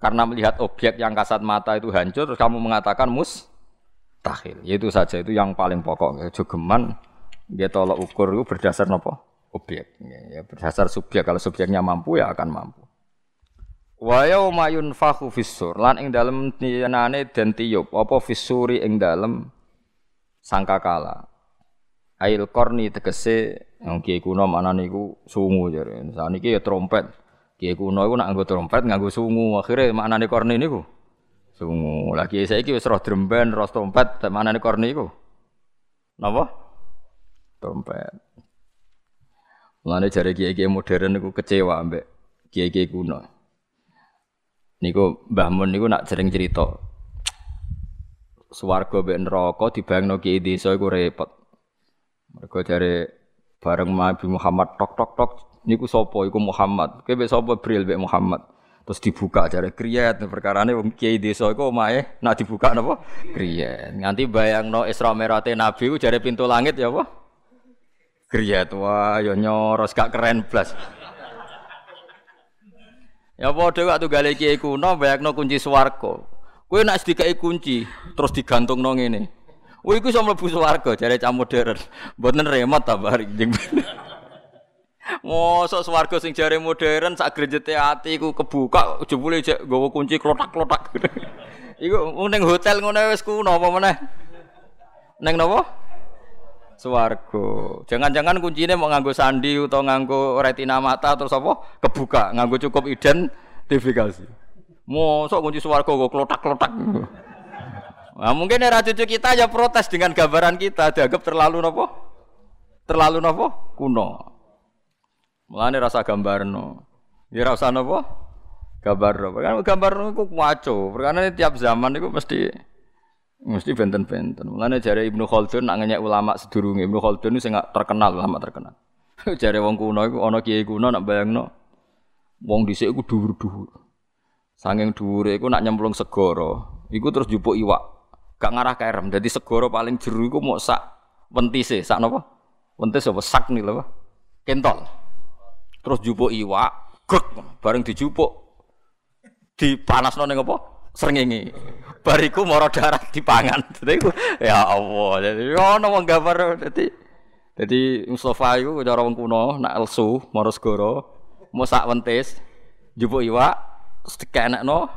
karena melihat objek yang kasat mata itu hancur, terus kamu mengatakan mus takhil. Itu saja itu yang paling pokok. Jogeman dia tolak ukur itu berdasar nopo objek. Ya, berdasar subjek. Kalau subjeknya mampu ya akan mampu. Wa yauma yunfakhu fissur lan ing dalem tiyanane den tiup apa fissuri ing dalem sangkakala. Ail korni tegese yang kiai kuno mana niku sungu jare. Saniki ya trompet. Kiai kuno iku nak nganggo trompet nganggo sungu. Akhire maknane korni niku sungu. Lagi saiki wis roh dremben, roh trompet, maknane korni iku. Napa? Trompet. Mulane jare kiai-kiai modern niku kecewa ambek kiai-kiai kuno. Niku Mbah Mun niku nak sering cerita. Swarga mbek neraka dibayangno kiai desa iku repot. Mergo jare bareng Nabi Muhammad tok tok tok Niku sapa? Iku Muhammad. Kowe mbek sapa Bril mbek Muhammad. Terus dibuka jare kriyat perkarane wong kiai desa iku omahe nak dibuka napa? Kriyat. Nganti bayangno Isra Mi'raj Nabi ku jare pintu langit ya apa? Kriyat. Wah, ya nyoros gak keren blas. Ya padha waktu gale kiai kuno bayangno kunci swarga. Kowe nak dikai kunci terus digantungno ngene. Wih, iku iso mlebu swarga jare cah modern. Mboten remote ta bari jeng. Mosok swarga sing jare modern sak grejete ati iku kebuka jebule jek nggawa kunci klotak-klotak. [LAUGHS] iku ning hotel ngono wis kuno apa meneh? Ning napa? Swarga. Jangan-jangan kuncine mau nganggo sandi utawa nganggo retina mata terus apa? Kebuka, nganggo cukup identifikasi. Mosok kunci swarga kok klotak-klotak. Nah, mungkin era cucu kita ya protes dengan gambaran kita dianggap terlalu nopo, terlalu nopo kuno. Mulane rasa gambar no, ya rasa nopo gambar. Kan gambar no ku maco, karena tiap zaman itu mesti mesti benten-benten. Mulane jare Ibnu Khaldun nak ngenyek ulama sedurunge Ibnu Khaldun nggak terkenal ulama terkenal. [LAUGHS] jare wong kuno iku ana kiai kuno nak bayangno wong dhisik iku dhuwur-dhuwur. Sanging dhuwure iku nak nyemplung segara, iku terus jupuk iwak gak ngarah ke erem. Jadi segoro paling jeru iku mau sak wentise, sak napa? Wentis apa sak nih lho. Kentol. Terus jupuk iwak, grek bareng dijupuk dipanasno ning apa? Srengenge. Bariku moro darah dipangan. [LAUGHS] Dadi ya Allah. Jadi ono wong gambar dadi dadi Mustafa iku cara wong kuno nak elsu moro segoro mau sak wentis jupuk iwak dikenekno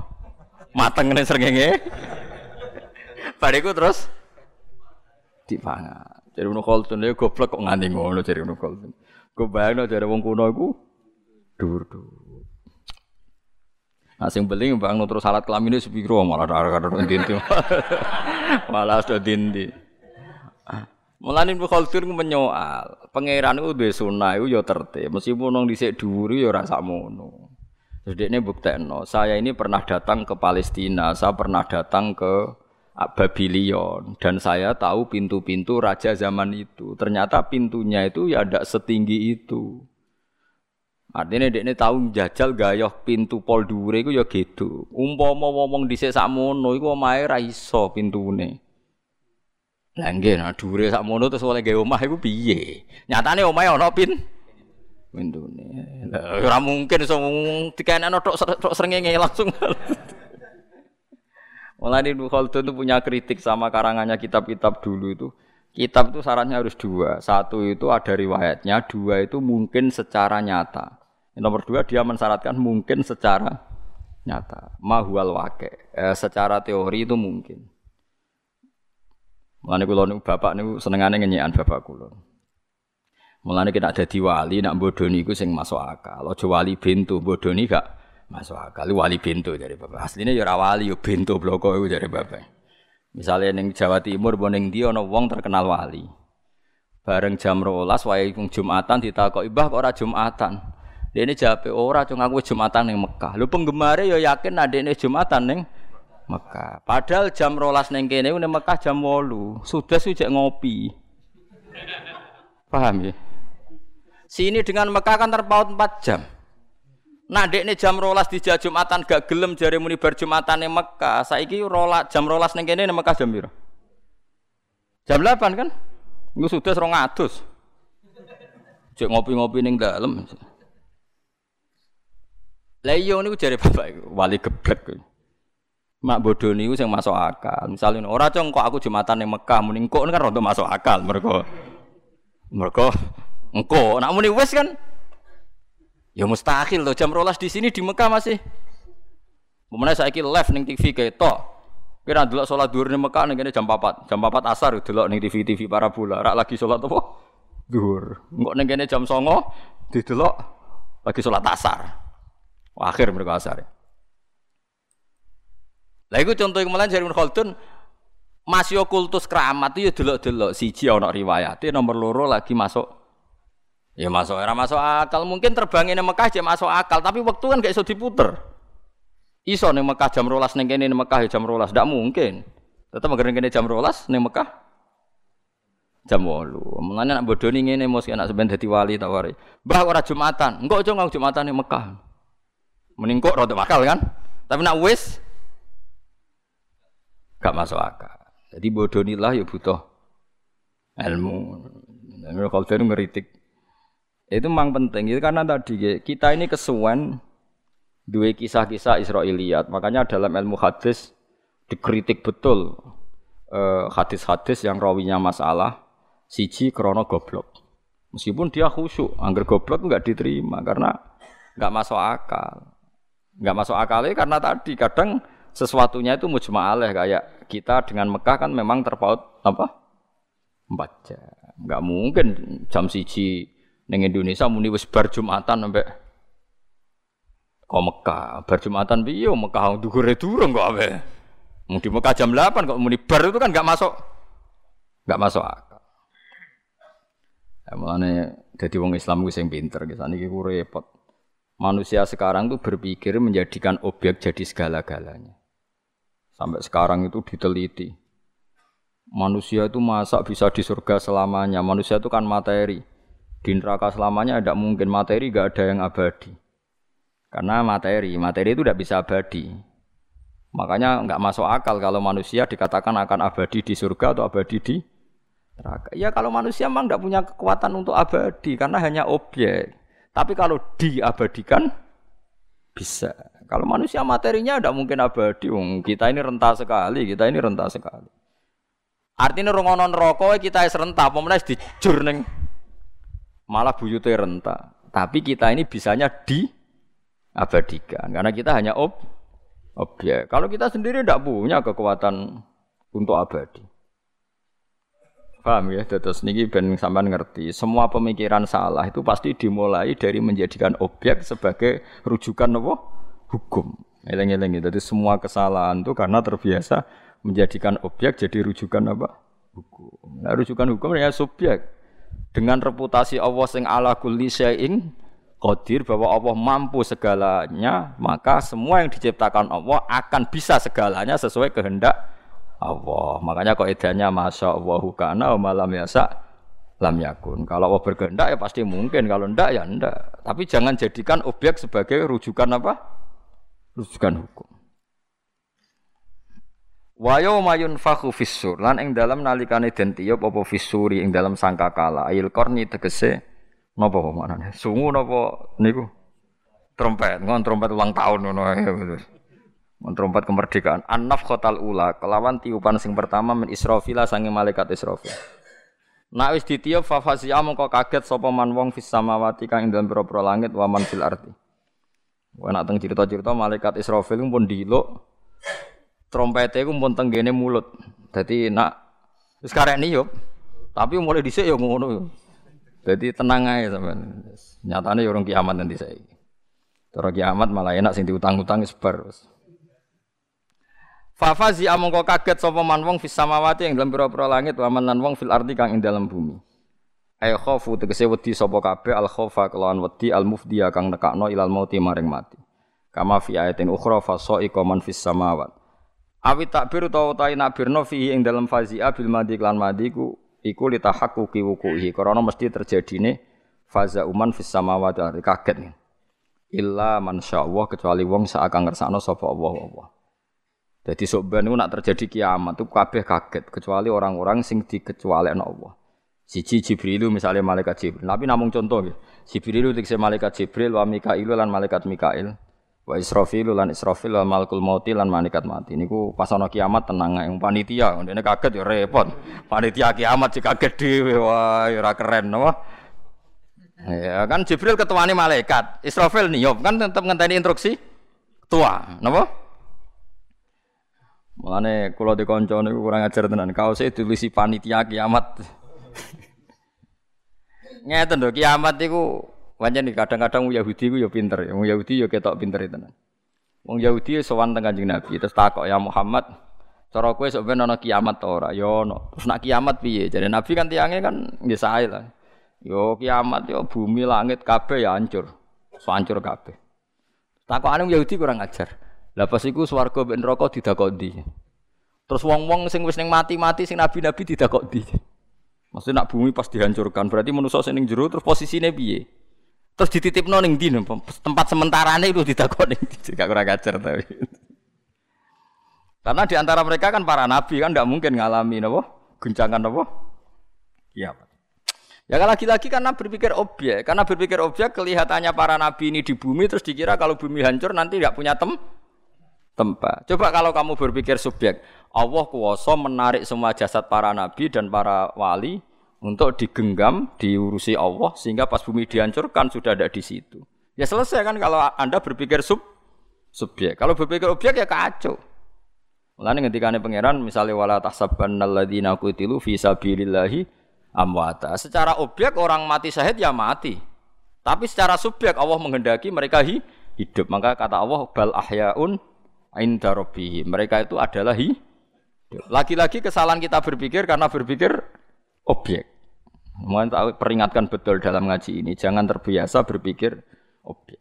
mateng ning srengenge. [LAUGHS] Bariku terus dipangan. Jadi Ibnu Khaldun ya goblok kok nganti ngono jadi Ibnu Khaldun. Gue bayangno dari wong kuno iku dur-dur. Nah sing beling bang terus salat kelamin itu sepiro malah ada ada dinti. [LAUGHS] malah sudah dinti. Mulane Ibnu Khaldun menyoal, pangeran itu duwe sunah itu ya tertib, meskipun nang dhisik dhuwur ya ora sakmono. Terus ini buktekno, saya ini pernah datang ke Palestina, saya pernah datang ke Babilion dan saya tahu pintu-pintu raja zaman itu. Ternyata pintunya itu ya ada setinggi itu. Artinya ini tahu jajal gayoh pintu pol dure itu ya gitu. Umpama ngomong di sakmono iku omahe ra iso pintune. Lah nggih nah dure sakmono terus oleh gawe omah iku piye? Nyatane omahe ana pin pintune. Lah ora mungkin iso dikenekno tok tok srengenge langsung. Mulai Ibnu Khaldun itu punya kritik sama karangannya kitab-kitab dulu itu. Kitab itu syaratnya harus dua. Satu itu ada riwayatnya, dua itu mungkin secara nyata. Yang nomor dua dia mensyaratkan mungkin secara nyata. Mahual wake. Eh, secara teori itu mungkin. Mulane kula niku bapak niku senengane ngenyekan bapak kula. Mulane kita ada di wali nak bodoni iku sing masuk akal. Aja wali bintu bodoni gak Masuk akal wali bento dari bapak. Aslinya ya wali yo bento bloko itu dari bapak. Misalnya neng Jawa Timur boneng dia ono wong terkenal wali. Bareng jam rolas wae Jumatan ditakoki, "Mbah kok ora Jumatan?" Ini jawab, ora cung aku Jumatan neng Mekah. Lu penggemar yo yakin ini Jumatan neng Mekah. Padahal jam rolas neng kene neng Mekah jam wolu. Sudah sujak ngopi. Paham ya? Sini dengan Mekah kan terpaut 4 jam. Nah dek jam rolas di Jumatan gak gelem jari muni bar Jumatan ning Mekah. Saiki rola jam rolas ning kene ning Mekah jam piro? Jam 8 kan? Iku sudah 200. Cek ngopi-ngopi ning dalem. Lah iya niku jare bapak wali geblek. Mak bodoh niku sing masuk akal. Misalnya ora cong kok aku Jumatan ning Mekah muni kok kan rondo masuk akal mergo mergo engko nak muni wis kan Ya mustahil loh jam rolas di sini di Mekah masih. Kemudian saya live neng TV kayak to. Kira dulu sholat duhur di Mekah neng jam 4 jam 4 asar dulu neng TV TV para bula. Rak lagi sholat apa? Duhur. Enggak neng jam songo di dulu lagi sholat asar. Akhir mereka asar. Lah itu contoh yang mulai dari Khaldun masih kultus keramat itu ya delok-delok siji ana riwayate nomor loro lagi masuk Ya masuk era masuk akal. Mungkin terbang ini Mekah aja masuk akal, tapi waktu kan gak iso diputer. Iso nih Mekah jam rolas nih kene Mekah jam rolas, tidak mungkin. Tetap agar kene jam rolas nih Mekah jam 8. Mulane nak bodoni ngene mos enak sampean dadi wali tawari. Mbah ora Jumatan. Engko aja ngau Jumatan ning Mekah. Mending kok rada akal kan? Tapi nak wis gak masuk akal. Jadi bodonilah ya butuh ilmu. Kalau ngeritik itu memang penting itu karena tadi kita ini kesuwen dua kisah-kisah Israiliyat. Makanya dalam ilmu hadis dikritik betul eh, hadis-hadis yang rawinya masalah siji krono goblok. Meskipun dia khusyuk, angger goblok nggak diterima karena nggak masuk akal. Nggak masuk akal karena tadi kadang sesuatunya itu mujma'aleh kayak kita dengan Mekah kan memang terpaut apa? Empat jam. Nggak mungkin jam siji neng Indonesia muni wis bar Jumatan sampai kok Mekah bar Jumatan piye Mekah dhuwure durung kok ape. Mau di Mekah jam 8 kok muni bar itu kan nggak masuk nggak masuk akal. Ya, mulane jadi wong Islam gue sing pinter gitu. Niki ku repot. Manusia sekarang tuh berpikir menjadikan objek jadi segala-galanya. Sampai sekarang itu diteliti. Manusia itu masa bisa di surga selamanya. Manusia itu kan materi. Di neraka selamanya tidak mungkin materi gak ada yang abadi. Karena materi, materi itu tidak bisa abadi. Makanya nggak masuk akal kalau manusia dikatakan akan abadi di surga atau abadi di neraka. Ya kalau manusia memang tidak punya kekuatan untuk abadi karena hanya objek. Tapi kalau diabadikan bisa. Kalau manusia materinya tidak mungkin abadi. kita ini rentah sekali, kita ini rentah sekali. Artinya rongonon rokok kita rentah, pemenang dijur neng malah buyute rentah. Tapi kita ini bisanya diabadikan karena kita hanya ob objek. Kalau kita sendiri tidak punya kekuatan untuk abadi. Paham ya? Terus niki ben sampean ngerti, semua pemikiran salah itu pasti dimulai dari menjadikan objek sebagai rujukan apa? Hukum. Eleng-eleng Jadi semua kesalahan itu karena terbiasa menjadikan objek jadi rujukan apa? Hukum. Nah, rujukan hukum ya subjek. Dengan reputasi Allah sing ala kulli syai'in qadir bahwa Allah mampu segalanya, maka semua yang diciptakan Allah akan bisa segalanya sesuai kehendak Allah. Makanya kok edanya masya Allah kana malam yasa lam yakun. Kalau Allah berkehendak ya pasti mungkin, kalau ndak ya ndak. Tapi jangan jadikan objek sebagai rujukan apa? Rujukan hukum. Wa yauma yunfakhu fissur lan ing dalam nalikane den tiup apa fissuri ing dalam sangkakala ayil korni tegese napa maknane sungu napa niku trompet ngon trompet ulang tahun ngono Mentrompet kemerdekaan. An-naf khotal ula. Kelawan tiupan sing pertama min Israfila sangi malaikat Israfil. Nak wis ditiup fa fasiya mongko kaget sapa man wong fis samawati kang ing dalem pira langit wa man fil ardi. Wa nak teng cerita-cerita malaikat Israfil pun diluk trompete iku pun tenggene mulut. Dadi nak wis karek niup tapi mulai dhisik ya ngono. Jadi tenang aja sampean. Nyatane ya urung kiamat nanti saiki. Cara kiamat malah enak sing diutang-utang wis bar. Fafazi amongko kaget sapa man wong fis samawati ing dalam pira-pira langit wa man wong fil ardi kang ing dalam bumi. Ay khofu tegese wedi sapa kabeh al khofa kelawan wedi al mufdiya kang nekakno ilal mauti maring mati. Kama fi ayatin ukhra fa sa'iqa man fis samawat. Awi takbir utawa ta nakbirno fi ing dalam fazia bil madi klan madi ku iku litahaqquqi wuquhi karena mesti terjadine faza uman fis samawati kaget nih. Illa man Allah kecuali wong sak akan ngersakno sapa Allah Allah. Jadi soban itu nak terjadi kiamat itu kabeh kaget kecuali orang-orang sing dikecualikan Allah. Siji Jibril misalnya malaikat Jibril. Tapi namun contoh gitu. Jibril itu malaikat Jibril wa Mikail lan malaikat Mikail. Wa Israfil lan Israfil wa malakul mauti lan malaikat mati. Niku pas ana kiamat tenang yang panitia. Ndene kaget ya repot. Panitia kiamat sih kaget dhewe. Wah, ya ora keren napa? Ya kan Jibril ketuane malaikat. Israfil niup kan tetap ngenteni instruksi ketua. Napa? Mulane kula dikonco niku kurang ajar tenan. Kaose ditulisi panitia kiamat. [LAUGHS] Ngeten lho, kiamat iku pancen kadang-kadang wong Yahudi ku ya pinter, wong Yahudi ya ketok pinter tenan. Wong Yahudi sowan teng Kanjeng Nabi, terus takok ya Muhammad, cara kowe sok ben kiamat ora? Ya ono. Terus nak kiamat piye? Jadi Nabi kan tiange kan nggih sae lah. Yo kiamat yo bumi langit kabeh ya hancur. So hancur kabeh. Takokane Yahudi kurang ajar. Lah pas iku swarga mbek neraka didakok ndi? Terus wong-wong sing wis ning mati-mati sing nabi-nabi didakok ndi? Maksudnya nak bumi pas dihancurkan, berarti manusia sing ning jero terus posisinya piye? Terus dititipno ning ndi tempat sementarane itu ditakoni. [LAUGHS] Gak kurang ajar tapi. Karena di antara mereka kan para nabi kan tidak mungkin ngalami napa? Guncangan napa? Iya. Ya kalau lagi-lagi karena berpikir objek, karena berpikir objek kelihatannya para nabi ini di bumi terus dikira kalau bumi hancur nanti tidak punya tem tempat. Coba kalau kamu berpikir subjek, Allah kuwasa menarik semua jasad para nabi dan para wali untuk digenggam, diurusi Allah sehingga pas bumi dihancurkan sudah ada di situ. Ya selesai kan kalau Anda berpikir sub subjek. Kalau berpikir objek ya kacau. Mulane ngendikane pangeran misalnya wala tahsabannal ladzina qutilu fi sabilillahi amwata. Secara objek orang mati syahid ya mati. Tapi secara subjek Allah menghendaki mereka hidup. Maka kata Allah bal ahyaun inda rabbihim. Mereka itu adalah hidup. Lagi-lagi kesalahan kita berpikir karena berpikir objek. Mohon tahu peringatkan betul dalam ngaji ini, jangan terbiasa berpikir objek.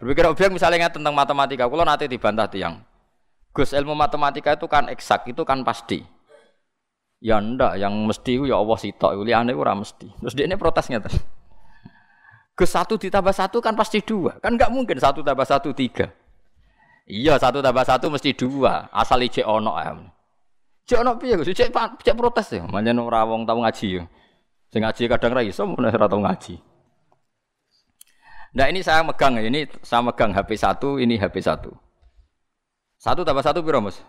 Berpikir objek misalnya tentang matematika, kalau nanti dibantah tiang. Gus ilmu matematika itu kan eksak, itu kan pasti. Ya ndak, yang mesti ya Allah sitok, liyane ora mesti. Terus dia ini protesnya tuh. Ke satu ditambah satu kan pasti dua, kan nggak mungkin satu tambah satu tiga. Iya satu tambah satu mesti dua, asal ijek ono ya. Cek ono piye Gus? Cek cek protes ya. Manjen ora wong tau ngaji ya. Sing ngaji kadang ra iso mun ora tau ngaji. Nah ini saya megang ya, ini saya megang HP satu, ini HP satu. Satu tambah satu piro Mas?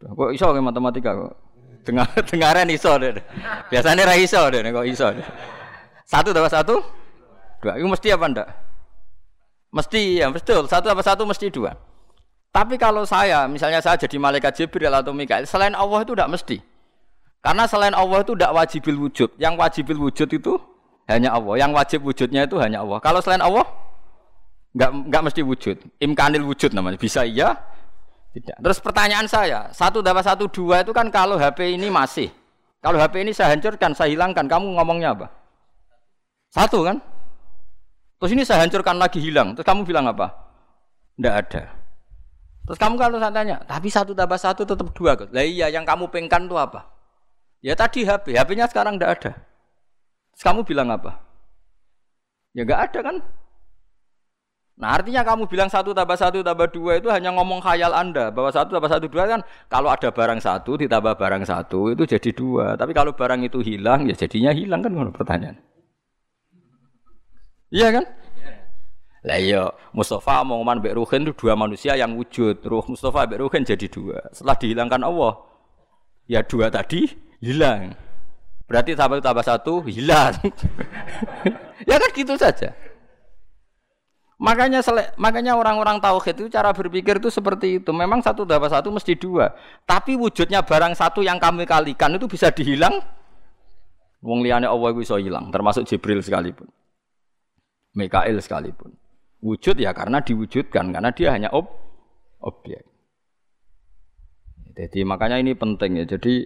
Kok iso ke matematika kok? Dengar dengaran [LAUGHS] iso deh. Biasanya ra iso deh kok iso. Deh. Satu tambah satu dua. Itu mesti apa ndak? Mesti ya betul. Satu tambah satu mesti dua. Tapi kalau saya, misalnya saya jadi malaikat Jibril atau Mikael, selain Allah itu tidak mesti. Karena selain Allah itu tidak wajibil wujud. Yang wajibil wujud itu hanya Allah. Yang wajib wujudnya itu hanya Allah. Kalau selain Allah, nggak nggak mesti wujud. Imkanil wujud namanya. Bisa iya, tidak. Terus pertanyaan saya, satu dapat satu dua itu kan kalau HP ini masih. Kalau HP ini saya hancurkan, saya hilangkan, kamu ngomongnya apa? Satu kan? Terus ini saya hancurkan lagi hilang, terus kamu bilang apa? Tidak ada. Terus kamu kalau saya tanya, tapi satu tambah satu tetap dua. Lah iya, yang kamu pengkan itu apa? Ya tadi HP, HP-nya sekarang tidak ada. Terus kamu bilang apa? Ya nggak ada kan? Nah artinya kamu bilang satu tambah satu tambah dua itu hanya ngomong khayal anda bahwa satu tambah satu dua kan kalau ada barang satu ditambah barang satu itu jadi dua. Tapi kalau barang itu hilang ya jadinya hilang kan pertanyaan. Iya kan? Lah iya, Mustafa mau Mbak Ruhin itu dua manusia yang wujud. Ruh Mustafa Mbak Ruhin jadi dua. Setelah dihilangkan Allah, ya dua tadi hilang. Berarti tambah tambah satu hilang. [LAUGHS] ya kan gitu saja. Makanya makanya orang-orang tauhid itu cara berpikir itu seperti itu. Memang satu dapat satu mesti dua. Tapi wujudnya barang satu yang kami kalikan itu bisa dihilang. Wong liane Allah bisa hilang, termasuk Jibril sekalipun. Mikail sekalipun. Wujud ya karena diwujudkan, karena dia hanya ob objek. Jadi makanya ini penting ya. Jadi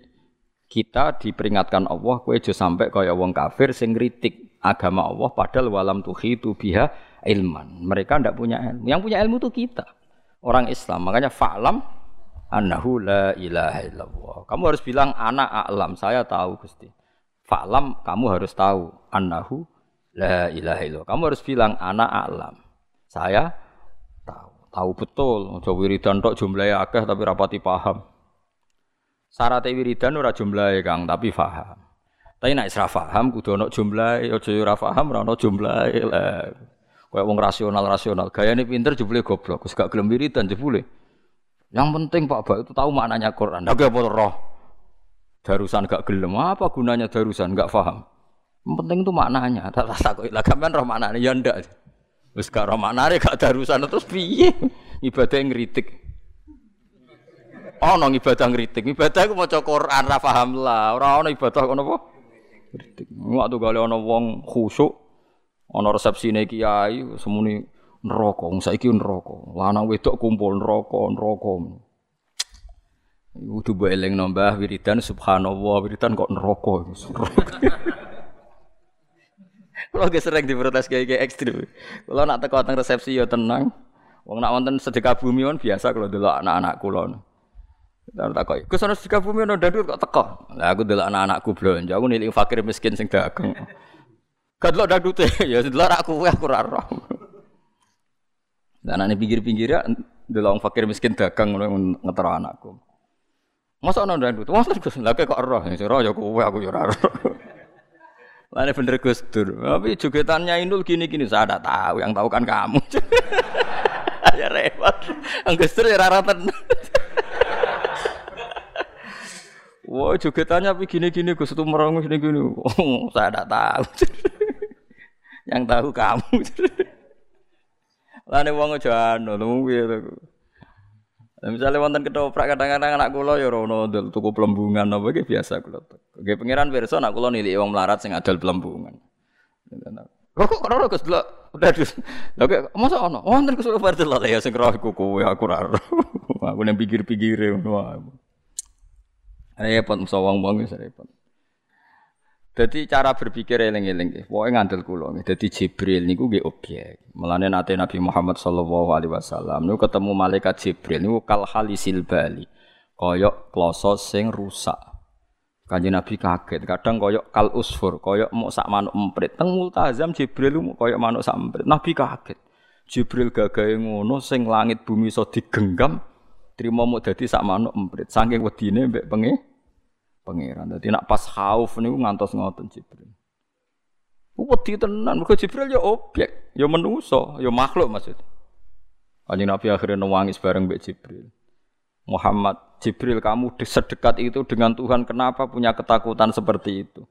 kita diperingatkan Allah, kue sampai kaya wong kafir sing kritik agama Allah padahal walam tuhitu biha ilman. Mereka tidak punya ilmu. Yang punya ilmu itu kita. Orang Islam. Makanya fa'lam annahu la ilaha illallah. Kamu harus bilang anak a'lam, saya tahu Gusti. Fa'lam kamu harus tahu annahu la ilaha illallah. Kamu harus bilang anak a'lam. Saya tahu. Tahu betul. Aja wiridan tok jumlahnya akeh tapi rapati paham. Syarat wiridan ora jumlahe Kang, tapi paham. Tapi nek isra paham kudu ana jumlahe, aja ora paham ora ana jumlahe lah. Kayak wong rasional-rasional. Gayane pinter jebule goblok. Wis gak gelem wiridan jebule. Yang penting Pak Bak itu tahu maknanya Quran. Ndak apa roh. Darusan gak gelem. Apa gunanya darusan? Gak paham. Yang penting itu maknanya. Tak takut lah sampean roh maknanya ya ndak. Wis gak roh maknane gak darusan terus piye? Ibadah ngritik. Nong ibadah ngritik. Ibadah aku maca Quran ra paham lah. Ora ono ibadah ngono apa? Ngritik. Waktu gale ono wong khusyuk Ana resepsine kiai semuni neraka, wong saiki neraka. Lanang wedok kumpul neraka, neraka. Kudu mbok eling nambah wiridan subhanallah, wiridan kok neraka. Kalau gak sering diprotes kayak kayak ekstrim. Kalau nak teko teng resepsi ya tenang. Wong nak wonten sedekah bumi on biasa kalau dulu anak-anak kulon. Tak takoki. Gus ana Sukabumi ana dandut kok teko. Lah aku delok anak-anakku blonjo, aku nilik fakir miskin sing dagang. Gak delok dandute, [LAUGHS] ya delok aku aku ora roh. Dan anane pinggir-pinggir ya delok fakir miskin dagang ngono ngetero anakku. Masa ana dandut? Masa Gus, lha kok roh, sing roh ya kowe aku ya roh. [LAUGHS] Lane bener Gus Dur. Tapi jogetannya Inul gini-gini saya ada tahu, yang tahu kan kamu. [LAUGHS] ya repot. Gus Dur ya ora tenan. [LAUGHS] Wah, jogetannya tapi gini-gini Gus itu merengu gini-gini. Oh, saya tidak tahu. [LAUGHS] Yang tahu kamu. Lane wong aja anu, lu to. Misalnya wonten ketoprak kadang-kadang anak kula ya rono ndel tuku pelembungan apa iki biasa kula. Nggih pangeran pirsa anak kula nilik wong melarat sing adol pelembungan. Kok kok ora Gus delok udah dus. Lha kok masa ono? Wonten Gus Fardel ya sing roh iku kowe aku ora. [LAUGHS] Aku nang pikir-pikire ngono Repot musa wong-wong wis repot. Jadi cara berpikir eling-eling Pokoke ngandel nggih. Dadi Jibril niku nggih objek. Mulane nate Nabi Muhammad sallallahu alaihi wasallam niku ketemu malaikat Jibril niku kal halisil bali. Koyok kloso sing rusak. Kanjeng Nabi kaget, kadang koyok kal usfur, koyok mau sak manuk emprit. Teng multazam Jibril mau koyok manuk sak emprit. Nabi kaget. Jibril gagahe ngono sing langit bumi iso digenggam, Terima mau dadi sak manuk emprit. Saking wedine mbek penge pangeran. Dadi nak pas khauf niku ngantos ngoten Jibril. Wedi tenan, mergo Jibril ya objek, ya manusa, ya makhluk maksud. Kanjeng Nabi akhirnya nangis bareng mbek Jibril. Muhammad, Jibril kamu sedekat itu dengan Tuhan, kenapa punya ketakutan seperti itu?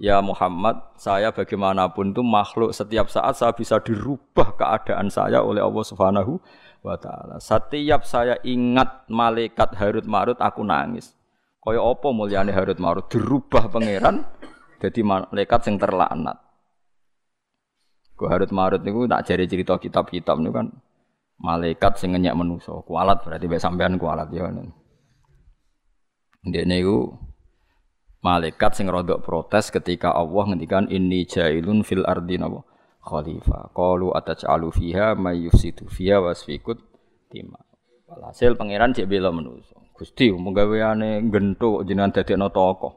Ya Muhammad, saya bagaimanapun itu makhluk setiap saat saya bisa dirubah keadaan saya oleh Allah Subhanahu wa taala. Setiap saya ingat malaikat Harut Marut aku nangis. Kaya apa mulyane Harut Marut dirubah pangeran jadi malaikat yang terlaknat. Ku Harut Marut niku tak jari cerita kitab-kitab niku kan malaikat sing ngenyek manusa. Kualat berarti mek sampean kualat ya. Ndek niku malaikat sing rodok protes ketika Allah ngendikan inni jailun fil ardi napa khalifah. Qalu ataj'alu fiha may yufsidu fiha wasfikut tima. Walhasil pangeran cek bela manusa. Gusti mung gaweane gentuk jenengan dadekno tokoh.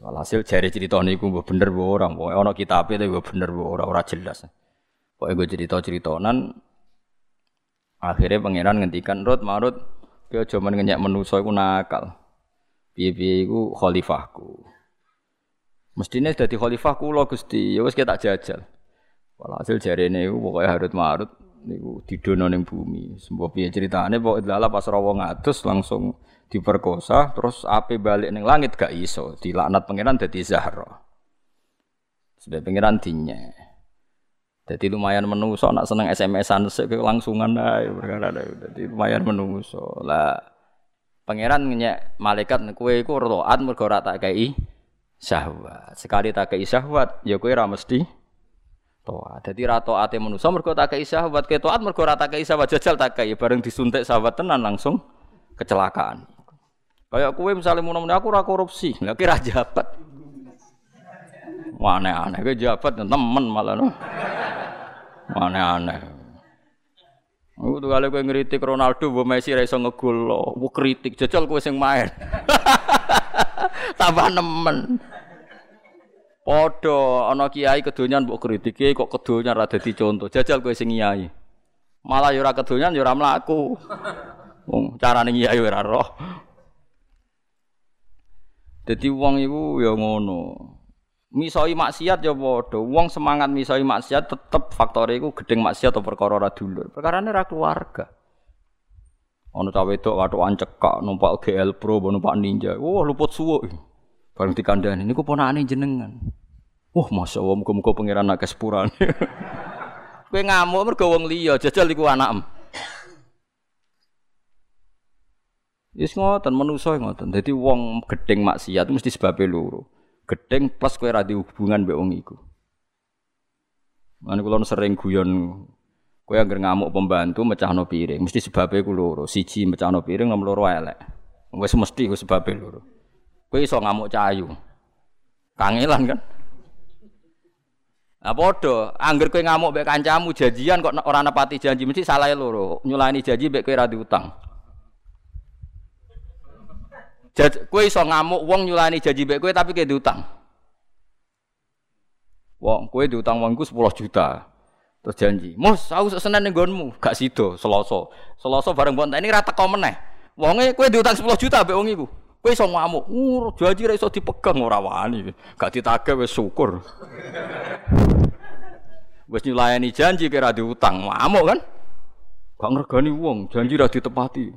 Walhasil jare cerita niku mbok bener mbok ora, pokoke ana kitabe tapi mbok bener mbok ora ora jelas. Pokoke gue cerita-ceritonan akhirnya pangeran ngendikan rut marut kowe aja men ngenyek manusa iku nakal. Piye-piye iku khalifahku. Mestine dadi khalifah kula Gusti, ya wis tak jajal. Walhasil jarene iku pokoke harut marut niku didono ning bumi. Sembo piye critane pokoke lala pas rawa ngatus langsung diperkosa terus ape balik ning langit gak iso. Dilaknat pangeran dadi Zahra. Sebab pangeran dinye. Jadi lumayan menungso nak seneng SMS-an sik langsungan ae perkara Dadi lumayan menungso. Lah pangeran nyek malaikat kowe iku roat mergo ora tak kei syahwat. Sekali tak kei syahwat, ya kowe ora mesti toat. Dadi ra taate manusa mergo tak kei syahwat, ke taat mergo ora tak kei syahwat jajal tak kei bareng disuntik syahwat tenan langsung kecelakaan. Kayak kowe misalnya mau aku ora korupsi, lha kira jabat. Wah aneh-aneh, kowe jabat temen malah no. Aneh-aneh. Aku tuh kali gue ngeritik Ronaldo, bu Messi raiso ngegul gue kritik, jajal gue sing main, [LAUGHS] tambah nemen. Podo, ana kiai kedonyan mbok kritike kok kedonyan ra dadi contoh. Jajal kowe sing kiai. Malah yo ora kedonyan yo ora mlaku. Wong carane kiai ora roh. Dadi wong iku ya ngono. Misoi maksiat ya padha. Wong semangat misoi maksiat tetep faktore iku gedeng maksiat atau perkara ora dulur. Perkarane ra keluarga. Ana cah wedok wathukan cekak numpak GL Pro numpak Ninja. Wah luput suwuk. Bareng dikandani niku ponakane jenengan. Wah, Masya Allah, muga-muga pangeran akeh sepurane. [LAUGHS] Kowe ngamuk mergo wong liya, jajal iku anakmu. Wis ngoten manusa ngoten. Dadi wong gedeng maksiat mesti sebabe loro. Gedeng plus kowe ra hubungan mbek wong iku. Mane kula sering guyon kowe anggere ngamuk pembantu mecahno piring, mesti sebabe ku loro. Siji mecahno piring, nomor loro elek. Wis mesti ku sebabe loro. Kowe iso ngamuk cayu. Kangelan kan? Nah padha, angger kowe ngamuk mbek kancamu janjian kok ora nepati janji mesti salah loro. Nyulani janji mbek kowe ra diutang. Kowe iso ngamuk wong nyulani janji mbek kowe tapi kowe diutang. Wong kowe diutang wongku 10 juta. Terus janji, "Mus, aku senen ning nggonmu." Gak sida, Selasa. Selasa bareng bonten ini ra teko meneh. Wonge kowe diutang 10 juta mbek wong iku. Kowe iso ngamuk, "Uh, janji ra iso dipegang ora wani." Gak ditagih wis syukur. Wis nyulayani janji kira diutang, ngamuk kan? Gak ngergani wong, janji ra ditepati.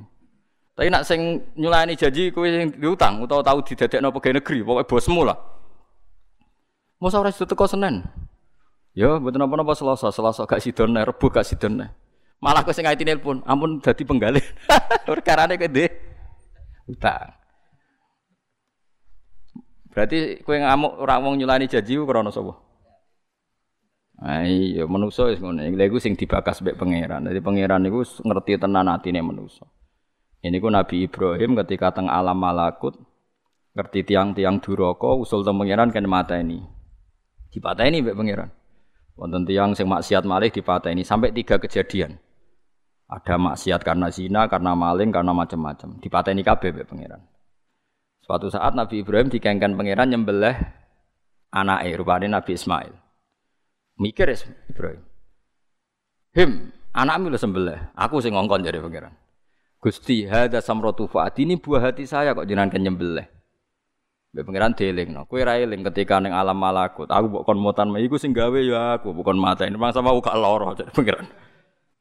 Tapi nak sing nyulayani janji kowe sing diutang utawa tahu didadekno pegawai negeri, pokoke bosmu lah. Mosok ora teko Senin. Ya, mboten napa-napa Selasa, Selasa gak sidone, Rebo gak sidone. Malah kok sing ngaiti nelpon, ampun dadi penggalih. [LAUGHS] Perkarane kowe ndek utang. Berarti kowe ngamuk ora wong nyulani janji krana sapa? Ah iya manusa wis ngono. Lha iku sing dibakas mbek pangeran. Dadi pangeran niku ngerti tenan atine manusa. Ini ku Nabi Ibrahim ketika teng alam malakut ngerti tiang-tiang duraka usul teng pangeran kan ini. Dipateni mbek pangeran. Wonten tiang sing maksiat malih dipateni sampai tiga kejadian. Ada maksiat karena zina, karena maling, karena macam-macam. Dipateni kabeh mbek pangeran. Suatu saat Nabi Ibrahim dikengken pangeran nyembelih anake rupane Nabi Ismail. Mikir ya Ibrahim. Him, anakmu lho sembelih. Aku sing ngongkon jadi pangeran. Gusti, hada samratu fuad ini buah hati saya kok jenengan kan nyembelih. Mbek pangeran deling no. Kowe ra eling ketika ning alam malakut. Aku mbok kon motan iku sing gawe ya aku bukan mata ini. Mangsa mau gak lara jadi pangeran.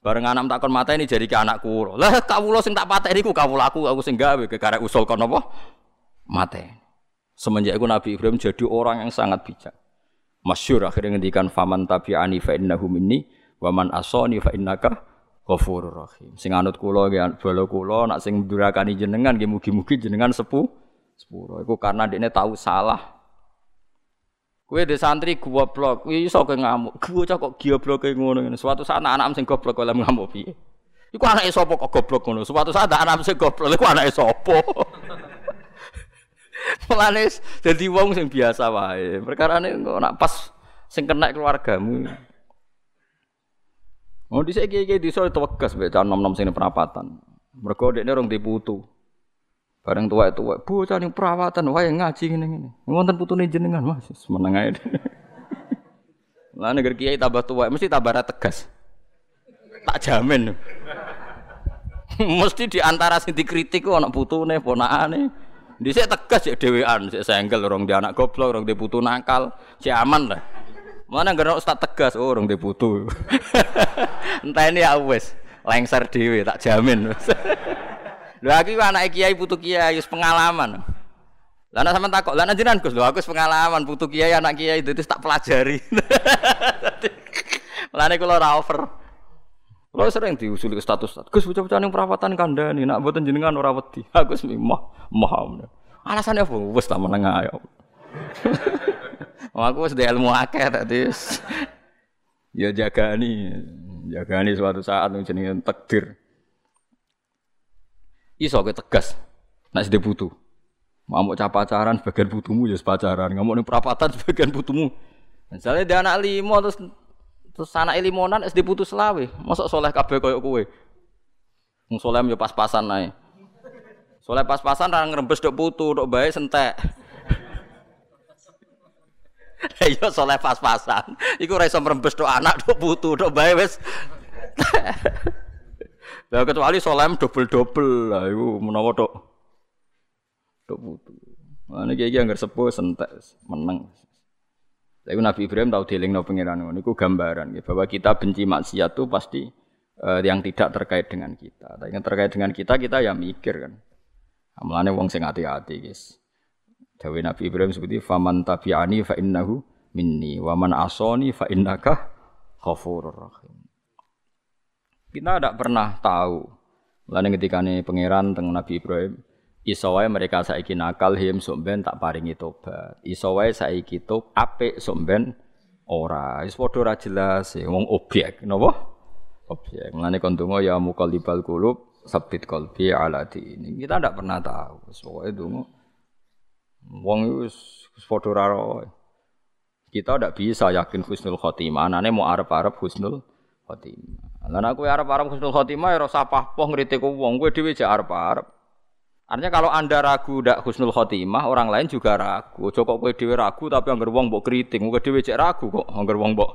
Bareng anak tak kon mata ini jadi ke anakku. Lah kawula sing tak pateni ku kawula aku sing gawe kekarek usul kon apa? Mate. Semenjak itu Nabi Ibrahim jadi orang yang sangat bijak. Masyur akhirnya ngendikan faman tabi'ani fa innahu minni wa man asani fa innaka ghafurur rahim. Sing anut kula nggih bala kula nak sing durakani jenengan nggih mugi-mugi jenengan sepuh sepuro. Iku karena dia tahu salah. Kue de santri goblok, iso ke ngamuk. Bocah kok goblok kayak ngono ngene. Suatu saat anak-anak sing goblok oleh ngamuk piye? Iku anake sapa kok goblok ngono. Suatu saat anak sing goblok, iku anake sapa? [LAUGHS] [LAUGHS] Mulane dadi wong sing biasa wae. Perkarane kok nak pas sing kena keluargamu. Oh dhisik iki-iki disa tewegas mbek nom-nom sing perapatan. Mergo dekne rong diputu. Bareng itu, bocah ning perawatan, wae ngaji ngene ngene. Wonten putune jenengan, Mas, meneng ae. [LAUGHS] Lah negeri kiai tambah tua, mesti tambah tegas. Tak jamin. [LAUGHS] mesti di antara sing dikritik kok ana putune, ponakane. Dhisik tegas ya dhewean, sik senggel orang di anak goblok, orang di putu nakal, si aman lah. Mana gak ustaz tegas, oh orang di putu. [LAUGHS] Entah ini ya wes, lengser dewe, tak jamin. [LAUGHS] Lho aku anak kiai putu kiai wis pengalaman. Lah nek sampean takok, lah Gus, lho aku wis pengalaman putu kiai anak kiai itu tak pelajari. [LAUGHS] Mulane kula ora over. Kula sering diusuli ke status, Gus bocah-bocah ning perawatan kandhani, nak mboten jenengan ora wedi. [LAUGHS] Aku wis mah mah. Alasannya apa? Wis tak meneng ae. [LAUGHS] aku wis ilmu akeh tadi. [LAUGHS] ya jagani, jagani suatu saat jenenge takdir iso ke tegas nek sing butuh mau capa pacaran sebagian butuhmu ya pacaran nggak mau perapatan sebagian butuhmu misalnya dia anak limo terus terus anak limonan SD putus selawe masuk soleh kabeh koyok kue Wong soleh yo pas-pasan naik soleh pas-pasan orang ngerembes dok putu dok baik sentek [LAUGHS] Ayo soleh pas-pasan. Iku ora iso merembes dok anak dok putu dok bae wis. [LAUGHS] Lah kecuali solem double-double lah iku menawa tok tok putu. Nah niki iki anggar sepuh sentek meneng. Tapi Nabi Ibrahim tahu dilingno pangeran ngono iku gambaran ya, bahwa kita benci maksiat itu pasti uh, yang tidak terkait dengan kita. Tapi yang terkait dengan kita kita ya mikir kan. Amalane wong sing hati-hati guys. Dawe Nabi Ibrahim seperti faman tabi'ani fa innahu minni wa man asani fa innaka ghafurur rahim. Kita tidak pernah tahu. Lalu ketika nih pangeran teng Nabi Ibrahim, isowai mereka saiki nakal him somben tak paringi tobat. Isowai saiki top ape somben ora. Is padha ora jelas, ya, wong objek, napa? Objek. Mulane kon donga ya muqallibal qulub sabit qalbi ala ini. Kita tidak pernah tahu. Soalnya donga wong wis padha kita tidak bisa yakin husnul khotimah. Anane mau arep-arep husnul khotimah. Nek kowe arep-arep husnul khotimah ya ora usah pahpoh ngritik wong, kowe dhewe jek arep-arep. Artinya kalau anda ragu ndak husnul khotimah, orang lain juga ragu. Joko kowe dhewe ragu tapi angger wong mbok kritik, kowe dhewe cek ragu kok angger wong mbok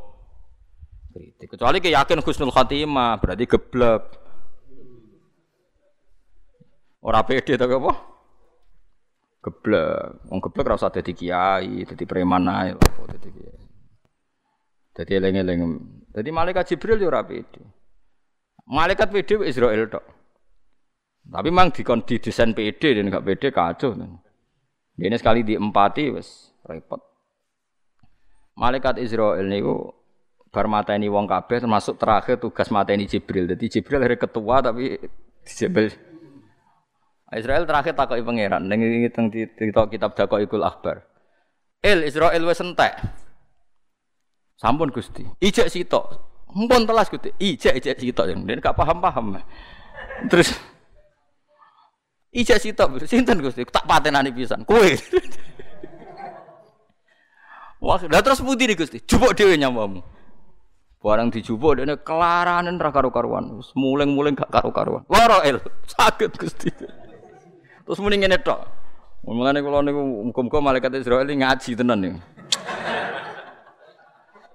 kritik. Kecuali ke yakin husnul khotimah, berarti geblek. Ora pede to apa? Geblek. Wong geblek ora usah dadi kiai, dadi preman ae lho dadi kiai. Dadi eling-eling. Dadi malaikat Jibril yo ora pede. Malaikat pede Israel tok. Tapi memang di desain PD dan enggak PD kacau. Ini sekali diempati wes repot. Malaikat Israel niku bar mateni wong kabeh termasuk terakhir tugas mateni Jibril. Jadi Jibril hari ketua tapi Jibril Israel terakhir takoki pangeran ning teng kitab Daqaiqul Akhbar. Il Israel wis entek. Sampun Gusti. Ijek sitok. Mumpun telas Gusti. Ijek ijek sitok. Dia gak paham-paham. Terus Ijek sitok. Sinten Gusti? Tak patenani pisan. Kowe. Wah, lah terus putih nih Gusti. Jupuk dhewe nyamamu. Barang dijupuk dene kelaranen ra karo-karuan. Muleng-muleng gak karo-karuan. Lara el. Sakit Gusti. Terus muni ngene tok. Mulane kula niku muga-muga malaikat Israel ngaji tenan niku.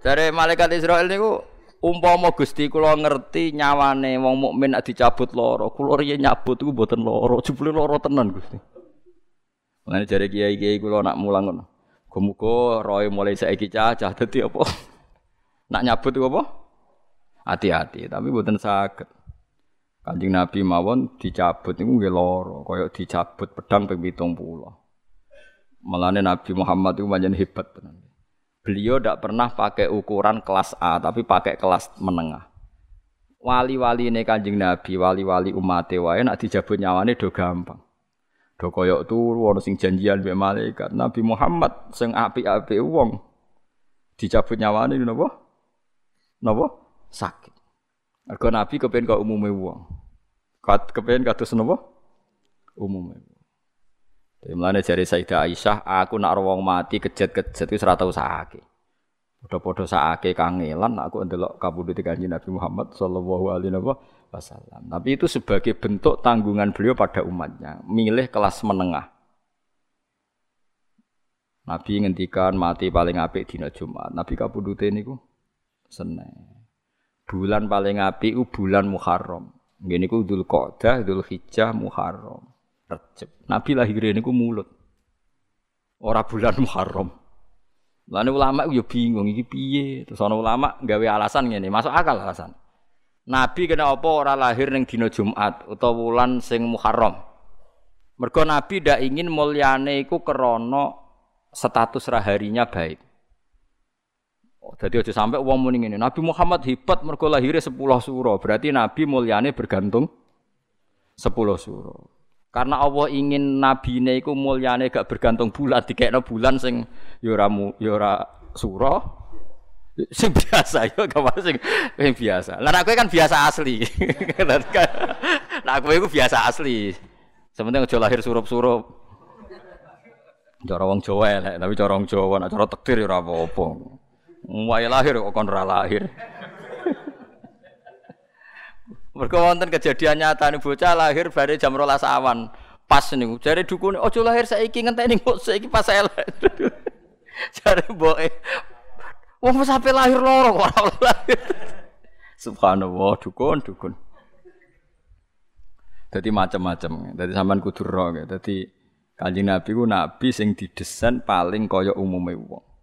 Dari malaikat Israel niku umpama Gusti kula ngerti nyawane wong mukmin nek dicabut loro, kula riyen nyabut iku mboten loro, jebule loro tenan Gusti. Mulane jare kiai-kiai kula nak mulang ngono. Muga-muga roe mulai saiki cacah dadi apa? [LAUGHS] Nak nyabut iku apa? Hati-hati, tapi mboten saged. Kanjeng Nabi mawon dicabut niku nggih lara, kaya dicabut pedang ping 70. Mulane Nabi Muhammad itu pancen hebat tenan. Beliau tidak pernah pakai ukuran kelas A, tapi pakai kelas menengah. Wali-wali ini kanjeng Nabi, wali-wali umat wae nak dijabut nyawane do gampang. Do koyok turu ana sing janjian mbek malaikat. Nabi Muhammad sing apik-apik wong dicabut nyawane napa? Napa? Sakit. Mergo Nabi kepen kok umume wong. Kat kepen kados napa? Umume. Jadi mulane jari Sayyidah Aisyah, aku nak wong mati kejet-kejet wis ora tau sakake. Padha-padha sakake kangelan aku ndelok kabudute Kanjeng Nabi Muhammad sallallahu alaihi wasallam. Tapi itu sebagai bentuk tanggungan beliau pada umatnya, milih kelas menengah. Nabi ngendikan mati paling apik dina Jumat. Nabi kabudute niku Senin bulan paling api u bulan Muharram. Ngene iku Dzulqa'dah, Dzulhijjah, Muharram, Rejab. Nabi lahir niku mulut. Ora bulan Muharram. Lane ulama yo bingung iki piye. Terus ana ulama gawe alasan ngene, masuk akal alasan. Nabi kena apa ora lahir ning dina Jumat utawa wulan sing Muharram. Mergo Nabi ndak ingin mulyane iku krana status raharinya baik. Oh, jadi aja sampai uang muni ini. Nabi Muhammad hebat mergo lahirnya sepuluh suro. Berarti Nabi mulyane bergantung sepuluh suro. Karena Allah ingin Nabi ini iku mulyane gak bergantung bulan, dikekno bulan sing yora mu, yora suro, sing biasa yo gak sing sing biasa. Lah aku kan biasa asli. nah aku itu biasa asli. Sementing aja lahir surup-surup. Cara wong Jawa elek, tapi cara wong Jawa nek cara takdir ora apa-apa. Wae lahir kok kon lahir. Mergo wonten kejadian nyata nih bocah lahir bare jam 12 awan. Pas niku jare dukune ojo lahir saiki ngenteni kok saiki pas elek. [LAUGHS] jare mboke wong sampe lahir loro kok ora lahir. [LAUGHS] Subhanallah dukun dukun. Jadi macam-macam. Jadi sampean kudu ro. Jadi Kanjeng Nabi ku nabi sing didesain paling kaya umume wong.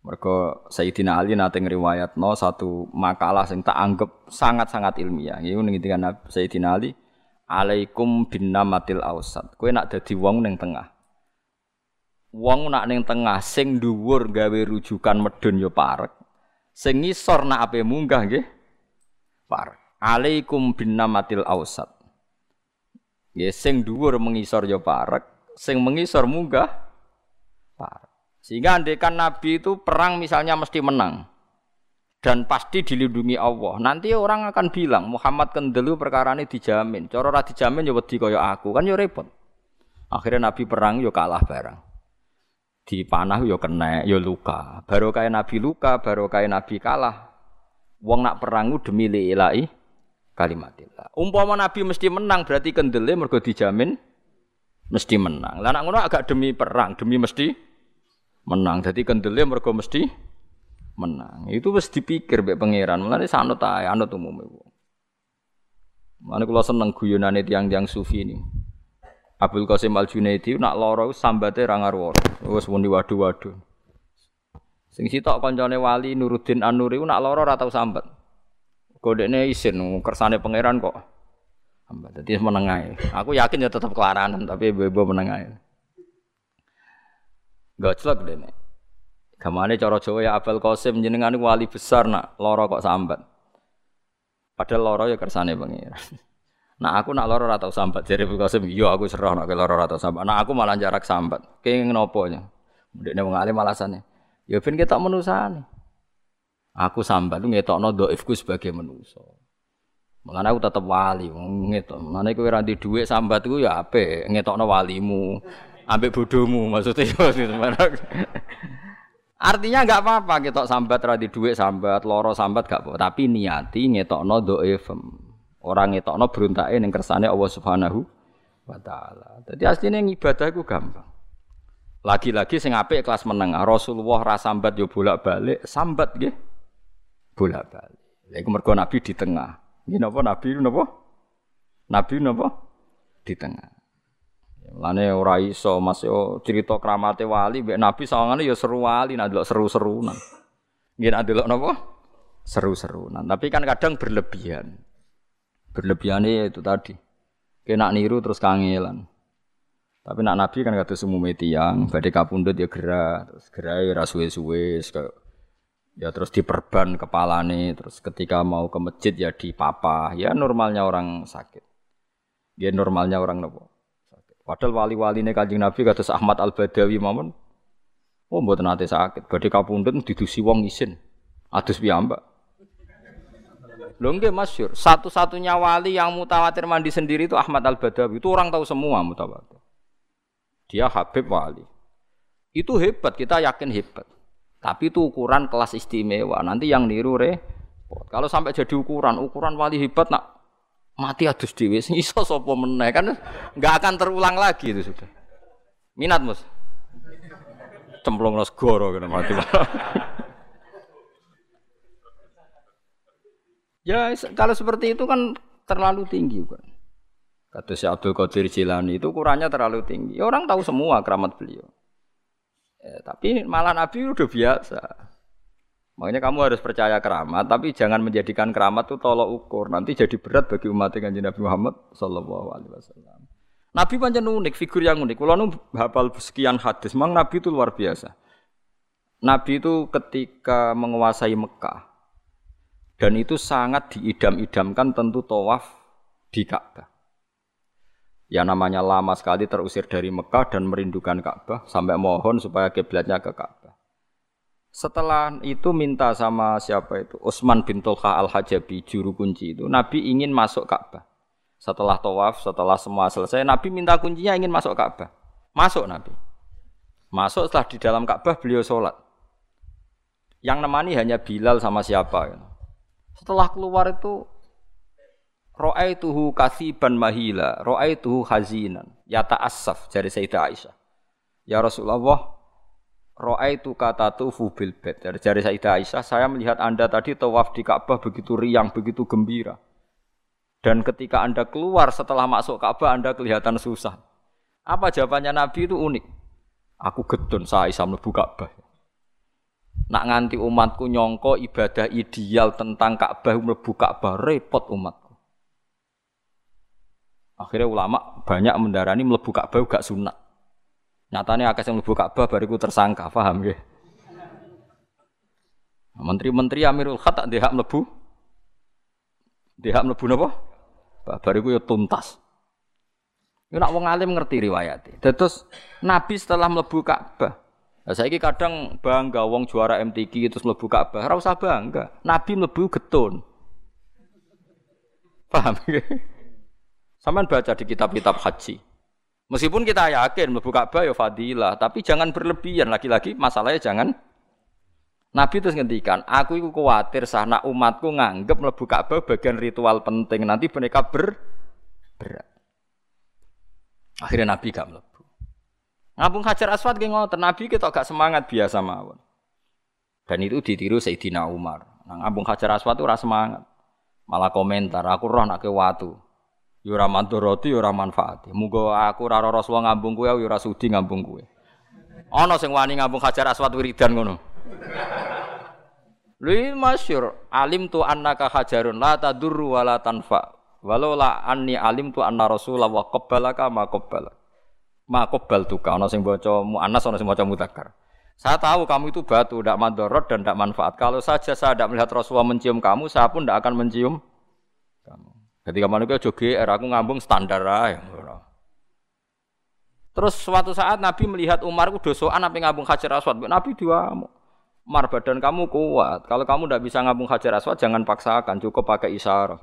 Mereka Sayyidina Ali nate ngriwayatno satu makalah sing tak anggap sangat-sangat ilmiah. Iku ngendikan Sayyidina Ali, "Alaikum bin namatil ausat." Kowe nak dadi wong ning tengah. Wong nak ning tengah sing dhuwur gawe rujukan medun yo parek. Sing ngisor nak ape munggah nggih parek. Alaikum bin namatil ausat. Nggih sing dhuwur mengisor yo parek, sing mengisor munggah parek. Sehingga andekan Nabi itu perang misalnya mesti menang dan pasti dilindungi Allah. Nanti orang akan bilang Muhammad kendelu perkara ini dijamin. Cara ora dijamin ya wedi kaya aku kan ya repot. Akhirnya Nabi perang ya kalah barang. Di panah ya kena ya luka. Baru kaya Nabi luka, baru kaya Nabi kalah. Wong nak perang demi lillahi kalimatillah. Umpama Nabi mesti menang berarti kendele mergo dijamin mesti menang. Lah nek ngono agak demi perang, demi mesti menang. Jadi kendele mergo mesti menang. Itu wis dipikir mbek pangeran. Mulane sanut ae, anut umume wong. Mulane kula seneng guyonane tiang-tiang sufi ini. Abdul Qasim Al Junaidi nak lara sambate ra ngarwara. Wis muni waduh-waduh. Sing sitok kancane wali Nuruddin An-Nuri nak lara ora tau sambat. Kodekne isin kersane pangeran kok. Sambat dadi menengae. Aku yakin ya tetep kelaranan tapi ibu-ibu menengae. Goclok dene. Gamane cara Jawa ya Abdul Qasim jenengan wali besar nak lara kok sambat. Padahal lara ya kersane pangeran. [LAUGHS] Nah aku nak loro atau sambat Abdul Qasim, iya aku serah nak loro atau sambat. Nah aku malah jarak sambat. Kenging nopo nya? Ndekne wong alim alasannya. Ya ben kita menusane. Aku sambat lu ngetokno dhaifku sebagai manusa. Mulane aku tetep wali wong ngetok. Mulane kowe ora dhuwit sambat ku ya apik, ngetokno walimu. Ambek bodohmu maksudnya [LAUGHS] Artinya enggak apa-apa kita sambat ra di dhuwit sambat, loro sambat gak apa, tapi niati ngetokno dhaifem. Orang ngetokno beruntake ning kersane Allah Subhanahu wa taala. Dadi asline ibadah iku gampang. Lagi-lagi sing apik kelas meneng. Rasulullah ra sambat yo bolak-balik, sambat nggih. Bolak-balik. Lha iku mergo Nabi di tengah. Nggih napa Nabi napa? Nabi napa? Di tengah. Lane ora iso Mas yo cerita kramate wali mbek Nabi sawangane yo seru wali nak delok seru-serunan. Nggih nak delok napa? Seru-serunan. Tapi kan kadang berlebihan. Berlebihannya itu tadi. Kena niru terus kangelan. Tapi nak Nabi kan kata semua tiang, badai kapundut ya gerak, terus gerak ya suwe-suwe, ya terus diperban nih, terus ketika mau ke masjid ya di papa, ya normalnya orang sakit. Ya normalnya orang nopo. Padahal wali-wali nih kajing Nabi kata Ahmad Al Badawi mamun, oh buat nanti sakit, badai kapundut didusi wong isin, adus piyambak. Lho nggih masyhur, satu-satunya wali yang mutawatir mandi sendiri itu Ahmad Al-Badawi. Itu orang tahu semua mutawatir. Dia Habib wali. Itu hebat, kita yakin hebat. Tapi itu ukuran kelas istimewa. Nanti yang niru repot. Kalau sampai jadi ukuran, ukuran wali hebat nak mati adus dhewe sing iso sapa meneh kan nggak akan terulang lagi itu sudah. Minat, Mus. Cemplung nos goro kena mati. [LAUGHS] Ya kalau seperti itu kan terlalu tinggi kan. Kata si Abdul Qadir Jilani itu ukurannya terlalu tinggi. Ya, orang tahu semua keramat beliau. Ya, tapi malah Nabi udah biasa. Makanya kamu harus percaya keramat, tapi jangan menjadikan keramat itu tolok ukur. Nanti jadi berat bagi umat dengan Nabi Muhammad Sallallahu Alaihi Wasallam. Nabi pancen unik, figur yang unik. Kalau nu hafal sekian hadis, memang Nabi itu luar biasa. Nabi itu ketika menguasai Mekah, dan itu sangat diidam-idamkan tentu tawaf di Ka'bah. Ya namanya lama sekali terusir dari Mekah dan merindukan Ka'bah sampai mohon supaya kiblatnya ke Ka'bah. Setelah itu minta sama siapa itu? Utsman bin Tulha al-Hajabi, juru kunci itu. Nabi ingin masuk Ka'bah. Setelah tawaf, setelah semua selesai, Nabi minta kuncinya ingin masuk Ka'bah. Masuk Nabi. Masuk setelah di dalam Ka'bah beliau sholat. Yang nemani hanya Bilal sama siapa. Ya. Setelah keluar itu Ra'aituhu kasiban mahila, ra'aituhu hazinan, yata asaf dari Sayyidah Aisyah. Ya Rasulullah, ra'aitu kata tufu bil bed. Dari jari Sayyidah Aisyah, saya melihat Anda tadi tawaf di Ka'bah begitu riang, begitu gembira. Dan ketika Anda keluar setelah masuk Ka'bah, Anda kelihatan susah. Apa jawabannya Nabi itu unik. Aku gedun saya Aisyah mlebu Ka'bah. Nak nganti umatku nyongko ibadah ideal tentang Ka'bah mlebu Ka'bah repot umatku. Akhirnya ulama banyak mendarani mlebu Ka'bah gak sunat. Nyatanya akeh yang mlebu Ka'bah bariku tersangka, paham ya? Menteri-menteri Amirul Khat tak dihak mlebu. Dihak mlebu napa? Bariku ya tuntas. Yo nak wong alim ngerti riwayat. Terus Nabi setelah mlebu Ka'bah Nah, saya kadang bangga wong juara MTQ itu mlebu Ka'bah, ora usah bangga. Nabi mlebu getun. Paham ya? Saman baca di kitab-kitab haji. Meskipun kita yakin mlebu Ka'bah ya fadilah, tapi jangan berlebihan lagi-lagi masalahnya jangan Nabi terus ngendikan, aku itu khawatir sana umatku nganggep mlebu Ka'bah bagian ritual penting nanti mereka ber berat. Akhirnya Nabi gak mlebu. Ngabung Hajar Aswad ki ngoten, Nabi kita gak semangat biasa mawon. Dan itu ditiru Sayyidina Umar. Nah, ngabung Hajar Aswad rasa semangat. Malah komentar, aku roh nak ke watu. Yo ora manturati yo ora manfaat. Muga aku ora Rasulullah ngambung kowe yo ora sudi ngambung sing wani ngambung Hajar Aswad wiridan ngono. Lha masyur alim tu annaka hajarun la tadurru wa la tanfa. Walau la anni alim tu anna Rasulullah wa qabbalaka ma qabbala. Ma qabbal tuka ana sing maca muannas ana sing maca mudzakkar. Saya tahu kamu itu batu, tidak mandorot dan tidak manfaat. Kalau saja saya tidak melihat Rasulullah mencium kamu, saya pun tidak akan mencium kamu. Ketika manusia joge, aku ngambung standar aja. Terus suatu saat Nabi melihat Umar itu dosoan apa ngambung hajar aswad. Nabi dua Umar badan kamu kuat. Kalau kamu tidak bisa ngambung hajar aswad, jangan paksakan. Cukup pakai isyarat.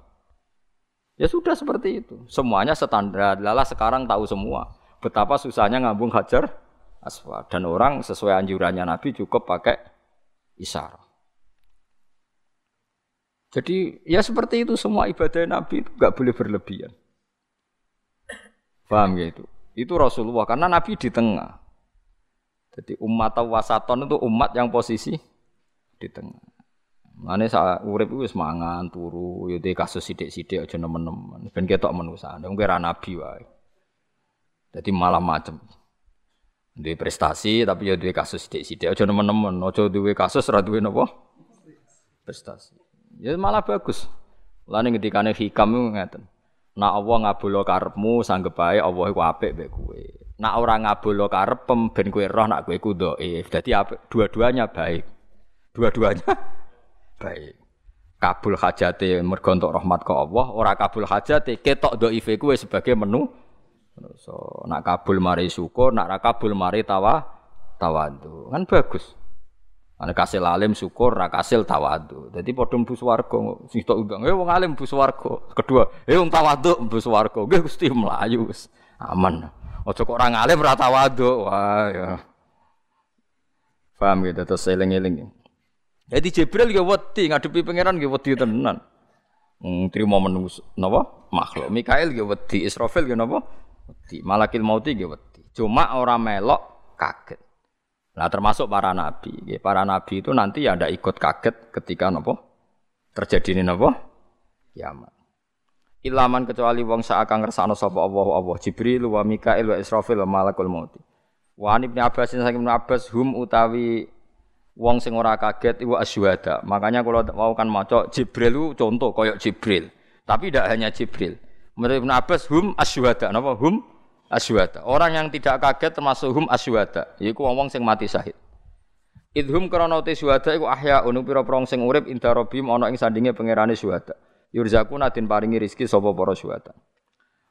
Ya sudah seperti itu. Semuanya standar. Lala sekarang tahu semua. Betapa susahnya ngambung hajar aswad. Dan orang sesuai anjurannya Nabi cukup pakai isyarat. Jadi ya seperti itu semua ibadah Nabi itu nggak boleh berlebihan. Paham ya itu? Itu Rasulullah karena Nabi di tengah. Jadi umat wasaton itu umat yang posisi di tengah. Mane sak urip wis mangan turu ya kasus sithik-sithik aja nemen-nemen. Ben ketok manusa, wong kira nabi wae. Jadi malah macem. Duwe prestasi tapi ya duwe kasus sithik-sithik aja nemen-nemen, aja duwe kasus ora duwe napa? Prestasi. Ya malah bagus. Lane ngendikane hikam iku ngeten. Nak Allah ngabulo karepmu sanggep bae Allah iku apik mbek kowe. Nak ora ngabulo karepem ben kowe roh nak kowe dhaif. Dadi dua-duanya baik. Dua-duanya [LAUGHS] baik. Kabul hajate mergo entuk rahmat ke Allah, ora kabul hajate ketok dhaife kowe sebagai menu. So, nak kabul mari syukur, nak ra kabul mari tawa tawadu. Kan bagus. Ana kasil alim syukur, ra kasil tawadu. Dadi padha mlebu swarga. Sing tok undang, "Eh wong alim mlebu swarga." Kedua, "Eh wong tawadu mlebu swarga." Nggih Gusti mlayu wis aman. Aja kok ora ngalim ora tawadu. Wah ya. Paham gitu terus eling-eling. Jadi Jibril ya wedi ngadepi pangeran ya wedi tenan. Hmm, terima menunggu napa? Makhluk. Mikail ya wedi, Israfil ya napa? Wedi. Malakil mauti ya wedi. Cuma orang melok kaget. Nah termasuk para nabi. Para nabi itu nanti ya ada ikut kaget ketika nopo terjadi ini nopo kiamat. Ilaman kecuali wong seakan ngersano sapa Allah Allah Jibril wa Mikail wa Israfil wa Malakul Maut. Wa Ibnu Abbas saking Abbas hum utawi wong sing ora kaget iku asyhada. Makanya kalau mau kan maca Jibril itu contoh koyok Jibril. Tapi tidak hanya Jibril. Menurut Ibnu Abbas hum asyhada. Napa hum asyuhada. Orang yang tidak kaget termasuk hum asyuhada. Iku wong sing mati syahid. Idhum krana te syuhada iku ahya unu pira-pira sing urip inda rabbim ana ing sandinge pangerane syuhada. Yurzaku nadin paringi rezeki sapa para syuhada.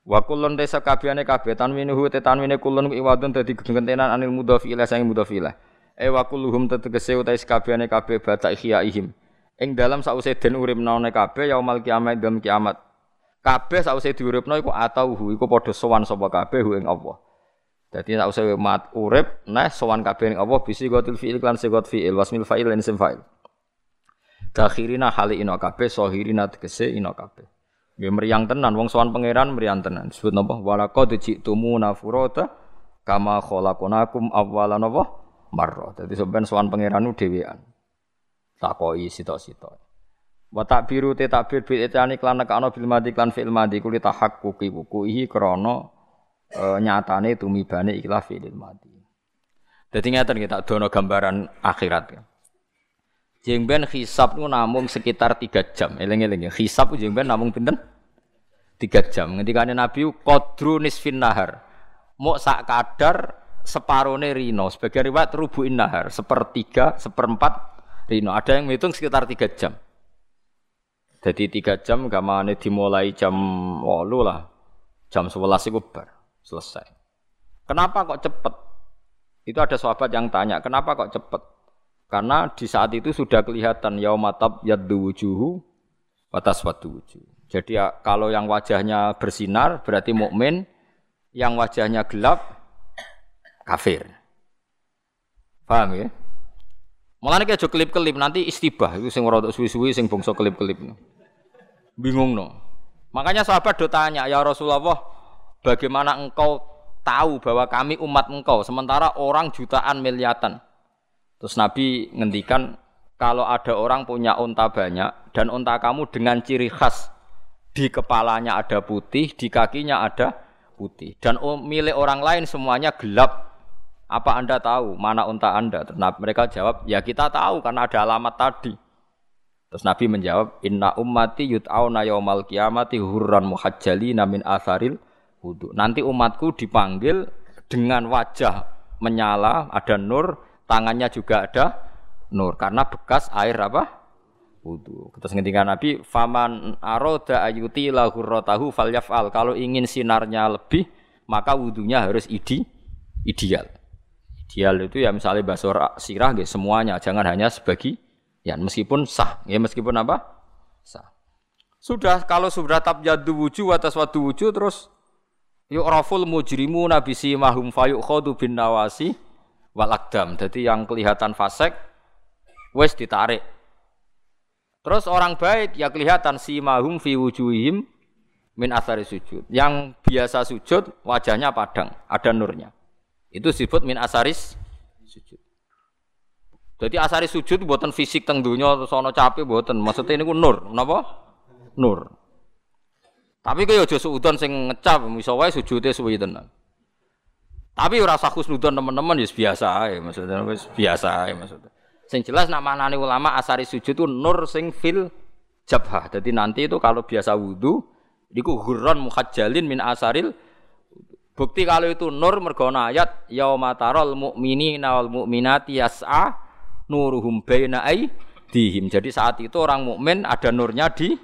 Wa kullun desa kabehane kabeh tanwinuhu te tanwine kullun iwadun dadi gentenan anil mudhafi ila sang mudhafi ila. E wa kulluhum tetegese utahe kabehane kabeh bata ihyaihim. Ing dalam sause den urip naone kabeh yaumal kiamat dalam kiamat. Kabeh sausé diuripno iku atauhu iku padha sowan sapa kabeh hu ing Allah. Dadi sausé mat urip nah sowan kabeh ing Allah bisi gotul fi'il lan sigot fi'il wasmil fa'il lan isim fa'il. Dakhirina hali ino kabeh sohirina tegese ino kabeh. Nggih mriyang tenan wong sowan pangeran mriyang tenan. Disebut napa? Walaqad ji'tumu nafurata kama khalaqnakum awwalan napa? Marra. Dadi sampean sowan pangeran dhewean. Takoki sitok-sitok. Wa takbiru te takbir bil itani klan nekano bil madi klan fi'il madi kuli tahaqquqi wukuhi krana e, nyatane tumibane ikhlas fi'il madi. Dadi ngeten kita dono gambaran akhirat ya. Jengben hisab nu namung sekitar 3 jam. Eling-eling ya. Hisab jengben namung pinten? 3 jam. Ngendikane Nabi qadru nisfin nahar. Mok sak kadar separone rino. Sebagai riwayat rubuin nahar, sepertiga, seperempat rino. Ada yang menghitung sekitar 3 jam. Jadi tiga jam gamane dimulai jam walu lah. Jam sebelas itu bar. Selesai. Kenapa kok cepet? Itu ada sahabat yang tanya, kenapa kok cepet? Karena di saat itu sudah kelihatan yaumatab yaddu wujuhu batas wadu wujuh. Jadi ya, kalau yang wajahnya bersinar berarti mukmin, yang wajahnya gelap kafir. Paham ya? Mulane kayak klip-klip nanti istibah itu sing ora suwi-suwi sing bangsa klip-klip bingung no. Makanya sahabat do tanya, ya Rasulullah, bagaimana engkau tahu bahwa kami umat engkau sementara orang jutaan miliatan. Terus Nabi ngendikan kalau ada orang punya unta banyak dan unta kamu dengan ciri khas di kepalanya ada putih, di kakinya ada putih dan milik orang lain semuanya gelap. Apa Anda tahu mana unta Anda? Mereka jawab, "Ya kita tahu karena ada alamat tadi." Terus Nabi menjawab, "Inna ummati yut'auna yaumal qiyamati hurran muhajjalina min atharil wudu. Nanti umatku dipanggil dengan wajah menyala, ada nur, tangannya juga ada nur karena bekas air apa? wudu. Terus ngendikan Nabi, "Faman aroda ayuti lahu rotahu falyaf'al." Kalau ingin sinarnya lebih, maka wudunya harus ide ideal. Ideal itu ya misalnya basur sirah gitu, semuanya, jangan hanya sebagi ya meskipun sah, ya meskipun apa? Sah. Sudah kalau sudah tabyadu wuju atas wadu wuju terus yu'raful mujrimu nabisi mahum khodu bin nawasi wal akdam. Jadi yang kelihatan fasek wes ditarik. Terus orang baik ya kelihatan si mahum fi wujuhim min asari sujud. Yang biasa sujud wajahnya padang, ada nurnya. Itu disebut min asaris sujud. Jadi asari sujud buatan fisik teng dunia terus ana capek buatan. Maksudnya ini ku nur, napa? Nur. Tapi kaya aja suudon sing ngecap, iso wae sujude suwi tenan. Tapi ora usah khusnudon teman-teman ya biasa ae maksudnya wis biasa ae maksudnya. Sing jelas nak manane ulama asari sujud itu nur sing fil jabhah. Jadi nanti itu kalau biasa wudu iku hurran muhajjalin min asaril Bukti kalau itu nur mergona ayat yauma taral mu'minina wal mu'minati yas'a nuruhum baina dihim. Jadi saat itu orang mukmin ada nurnya di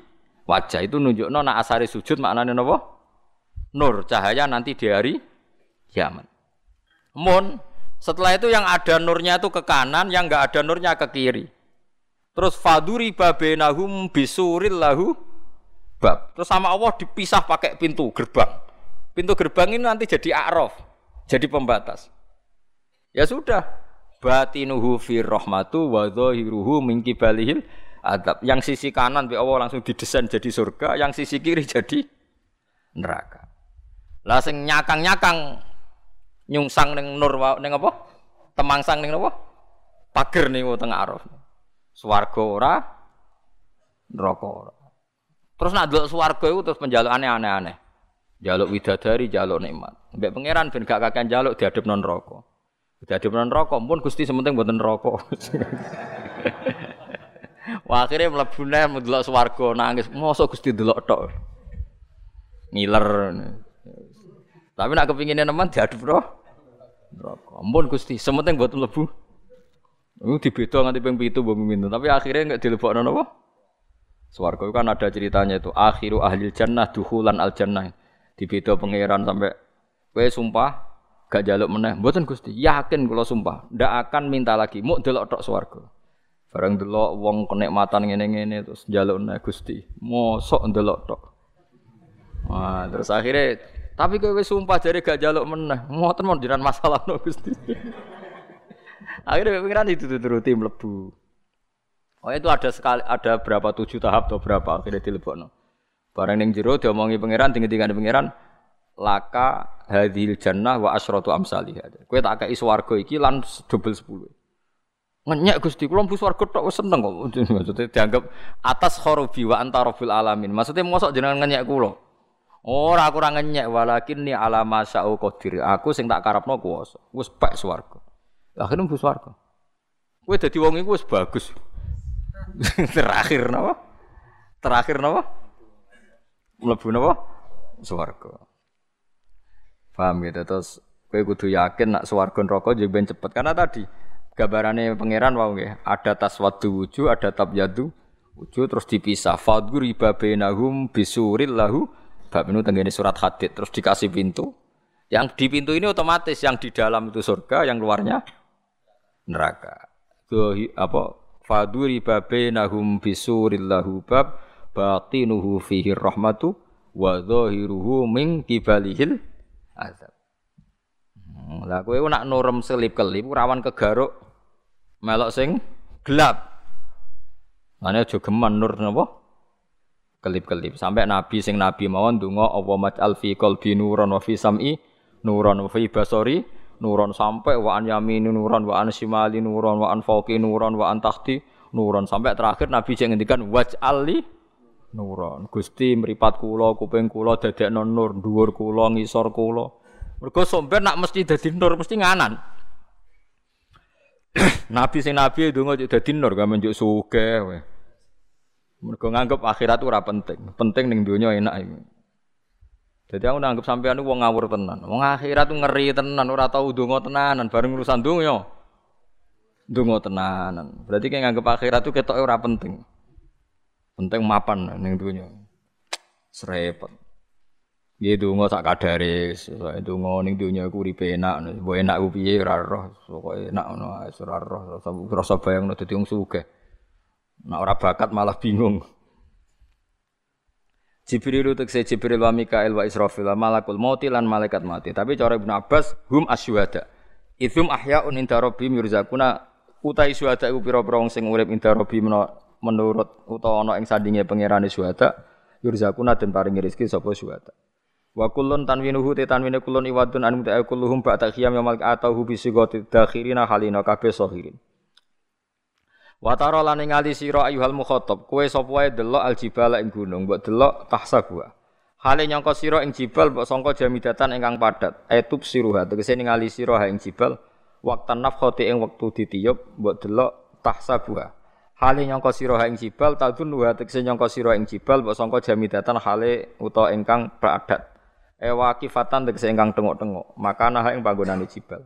wajah. Itu nunjuk nona asari sujud maknanya napa? Nur cahaya nanti di hari kiamat. Mun setelah itu yang ada nurnya itu ke kanan, yang enggak ada nurnya ke kiri. Terus faduri babenahum bisuril lahu bab. Terus sama Allah dipisah pakai pintu gerbang. Pintu gerbang ini nanti jadi arof, jadi pembatas. Ya sudah, batinuhu fi rahmatu wa dhahiruhu min kibalihil adab. Yang sisi kanan bi Allah langsung didesain jadi surga, yang sisi kiri jadi neraka. Lah sing nyakang-nyakang nyungsang ning nur ning apa? Temangsang ning apa? Pager ning tengah araf. Swarga ora, neraka ora. Terus nak delok swarga iku terus penjalukane aneh-aneh. Jaluk widadari, jaluk nikmat. Mbek pangeran ben gak kakean jaluk diadep non rokok. Diadep non rokok pun Gusti sementing mboten rokok. Wah akhirnya mlebu neh ndelok swarga nangis. Mosok Gusti delok tok. Ngiler. Tapi nak kepinginnya nemen diadep roh. Rokok. Ampun Gusti, sementing buat mlebu. Itu dibeda nganti ping 7 mbok minta, tapi akhirnya enggak dilebokno napa? Swarga kan ada ceritanya itu akhiru ahli jannah duhulan al jannah di beda pangeran sampai kowe sumpah gak jaluk meneh. Mboten Gusti? Yakin kula sumpah ndak akan minta lagi. Mau delok tok swarga. Bareng delok wong kenikmatan ngene-ngene terus jaluk meneh Gusti. Mosok delok tok. Wah, terus akhirnya tapi kowe wis sumpah jare gak jaluk meneh. Ngoten mon jiran masalah no Gusti. [LAUGHS] Akhirnya pengiran itu turuti mlebu. Oh itu ada sekali ada berapa tujuh tahap atau berapa akhirnya dilebokno. Barang ning jero diomongi pangeran tinggi-tinggi pangeran laka hadhil jannah wa asyratu amsalih. Kowe tak kei swarga iki lan double 10. Ngenyek Gusti kula mlebu swarga tok seneng kok. [LAUGHS] Maksudnya dianggap atas khorobi wa anta rabbil alamin. Maksudnya mosok jenengan ngenyek kula. Ora aku ora ngenyek walakin ni alama sa'u qadir. Aku sing tak karepno kuwasa. Wis pek swarga. Akhirnya mlebu swarga. Kowe dadi wong iku wis bagus. [LAUGHS] Terakhir napa? Terakhir napa? mlebu napa? Swarga. Paham gitu. Terus kowe kudu yakin nak swarga neraka yo ben cepet. Karena tadi gambarane pangeran wau nggih ada taswadu wuju ada tabyadu wuju terus dipisah. Fadgur ibabenahum bisuril lahu bab ini tenggene surat hadid. Terus dikasih pintu. Yang di pintu ini otomatis yang di dalam itu surga yang luarnya neraka. Itu apa faduri babenahum bisuril lahu bab batinuhu fihi rahmatu wa zahiruhu min kibalihil azab. Hmm, lah kowe nak nurem selip kelip rawan kegaruk melok sing gelap. Mane aja geman nur napa? Kelip-kelip sampai nabi sing nabi mawon donga apa maj'al fi qalbi nuran wa fi sam'i nuron fi basori nuron sampai wa an yamini nuron wa an shimali nuron wa an fauqi nuron wa an tahti nuron sampai terakhir Nabi yang ngendikan waj'ali nuron. Gusti meripat kula, kuping kula dadekno nur, dhuwur kula, ngisor kula. Mergo somben nak mesti dadi nur mesti nganan. [CLEARS THROAT] nabi sing nabi ndonga dadi nur gak menjuk sugih kowe. Mergo nganggep akhirat ora penting. Penting ning donya enak iki. Jadi aku nanggep sampean wong ngawur tenan. Wong akhirat tuh ngeri tenan, ora tau donga tenanan, bareng urusan donya. Donga tenanan. Berarti kayak nganggep akhirat tuh ketok ora penting. Penting mapan ning donya. Serepet. Nggih donga sak kadare, donga ning donya iku uripe enak, mbok enak ku piye ora roh, pokoke enak ngono ae ora roh, rasa bayangno dadi wong sugih. Nek ora bakat malah bingung. Jibril saya Jibril wa Mikail wa Israfil wa malakul mauti lan malaikat mati. Tapi cara Ibnu Abbas hum asyuhada. Idzum ahyaun inda rabbihim yurzaquna utai syuhada iku pira-pira wong sing urip inda menurut utawa ana ing sandinge pangerane syuhada yurzaquna den paringi rezeki sapa syuhada. Wa kullun tanwinuhu te tanwine kullun iwadun an muta'a kulluhum ba'da khiyam yamal atauhu bisigati dakhirina halina kabeh sahirin. Wa tara lan ningali sira ayuhal mukhatab, kowe sapa wae delok aljibala ing gunung, mbok delok tahsabuha. Hale nyangka sira ing jibal mbok sangka jamidatan ingkang padat. Etub siruha tegese ningali sira ing jibal waktan nafkhati ing wektu ditiup mbok delok tahsabuha. Hale nyangka sira ing jibal tadun wa tegese nyangka sira ing jibal mbok sangka jamidatan hale uta ingkang padat. Ewa kifatan tegese ingkang tengok-tengok, makana ing panggonane jibal.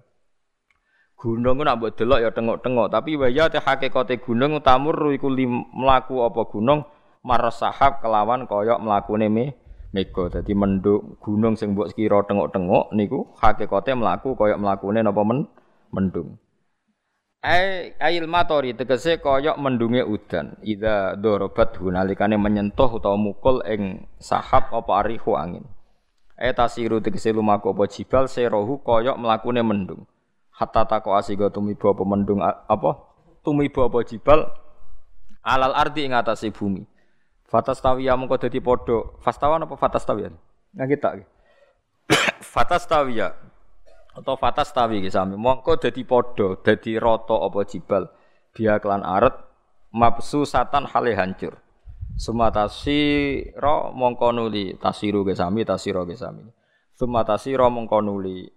Gunung nak mbok delok ya tengok-tengok, tapi waya te hakikate gunung tamur iku mlaku apa gunung marasahab kelawan kaya mlakune me mega. Dadi mendung gunung sing mbok kira tengok-tengok niku hakikate mlaku kaya mlakune napa men mendung. Ai ail matori tegese kaya mendunge udan. Ida dorobat hunalikane menyentuh utawa mukul ing sahab apa arihu angin. Ai tasiru tegese lumaku apa jibal serohu kaya mlakune mendung. Hatta tako asiga tumiba apa mendung apa? Tumiba apa jibal alal ardi ing atase bumi. Fatastawiya mengko dadi padha. Fastawan apa fatastawiya? Nah kita [COUGHS] fatastawiya atau fatastawi ki sami mongko dadi padha dadi rata apa jibal dia kelan aret mapsu satan hale hancur sumatasi ro mongko nuli tasiru ke sami tasiro ke sami sumatasi ro mongko nuli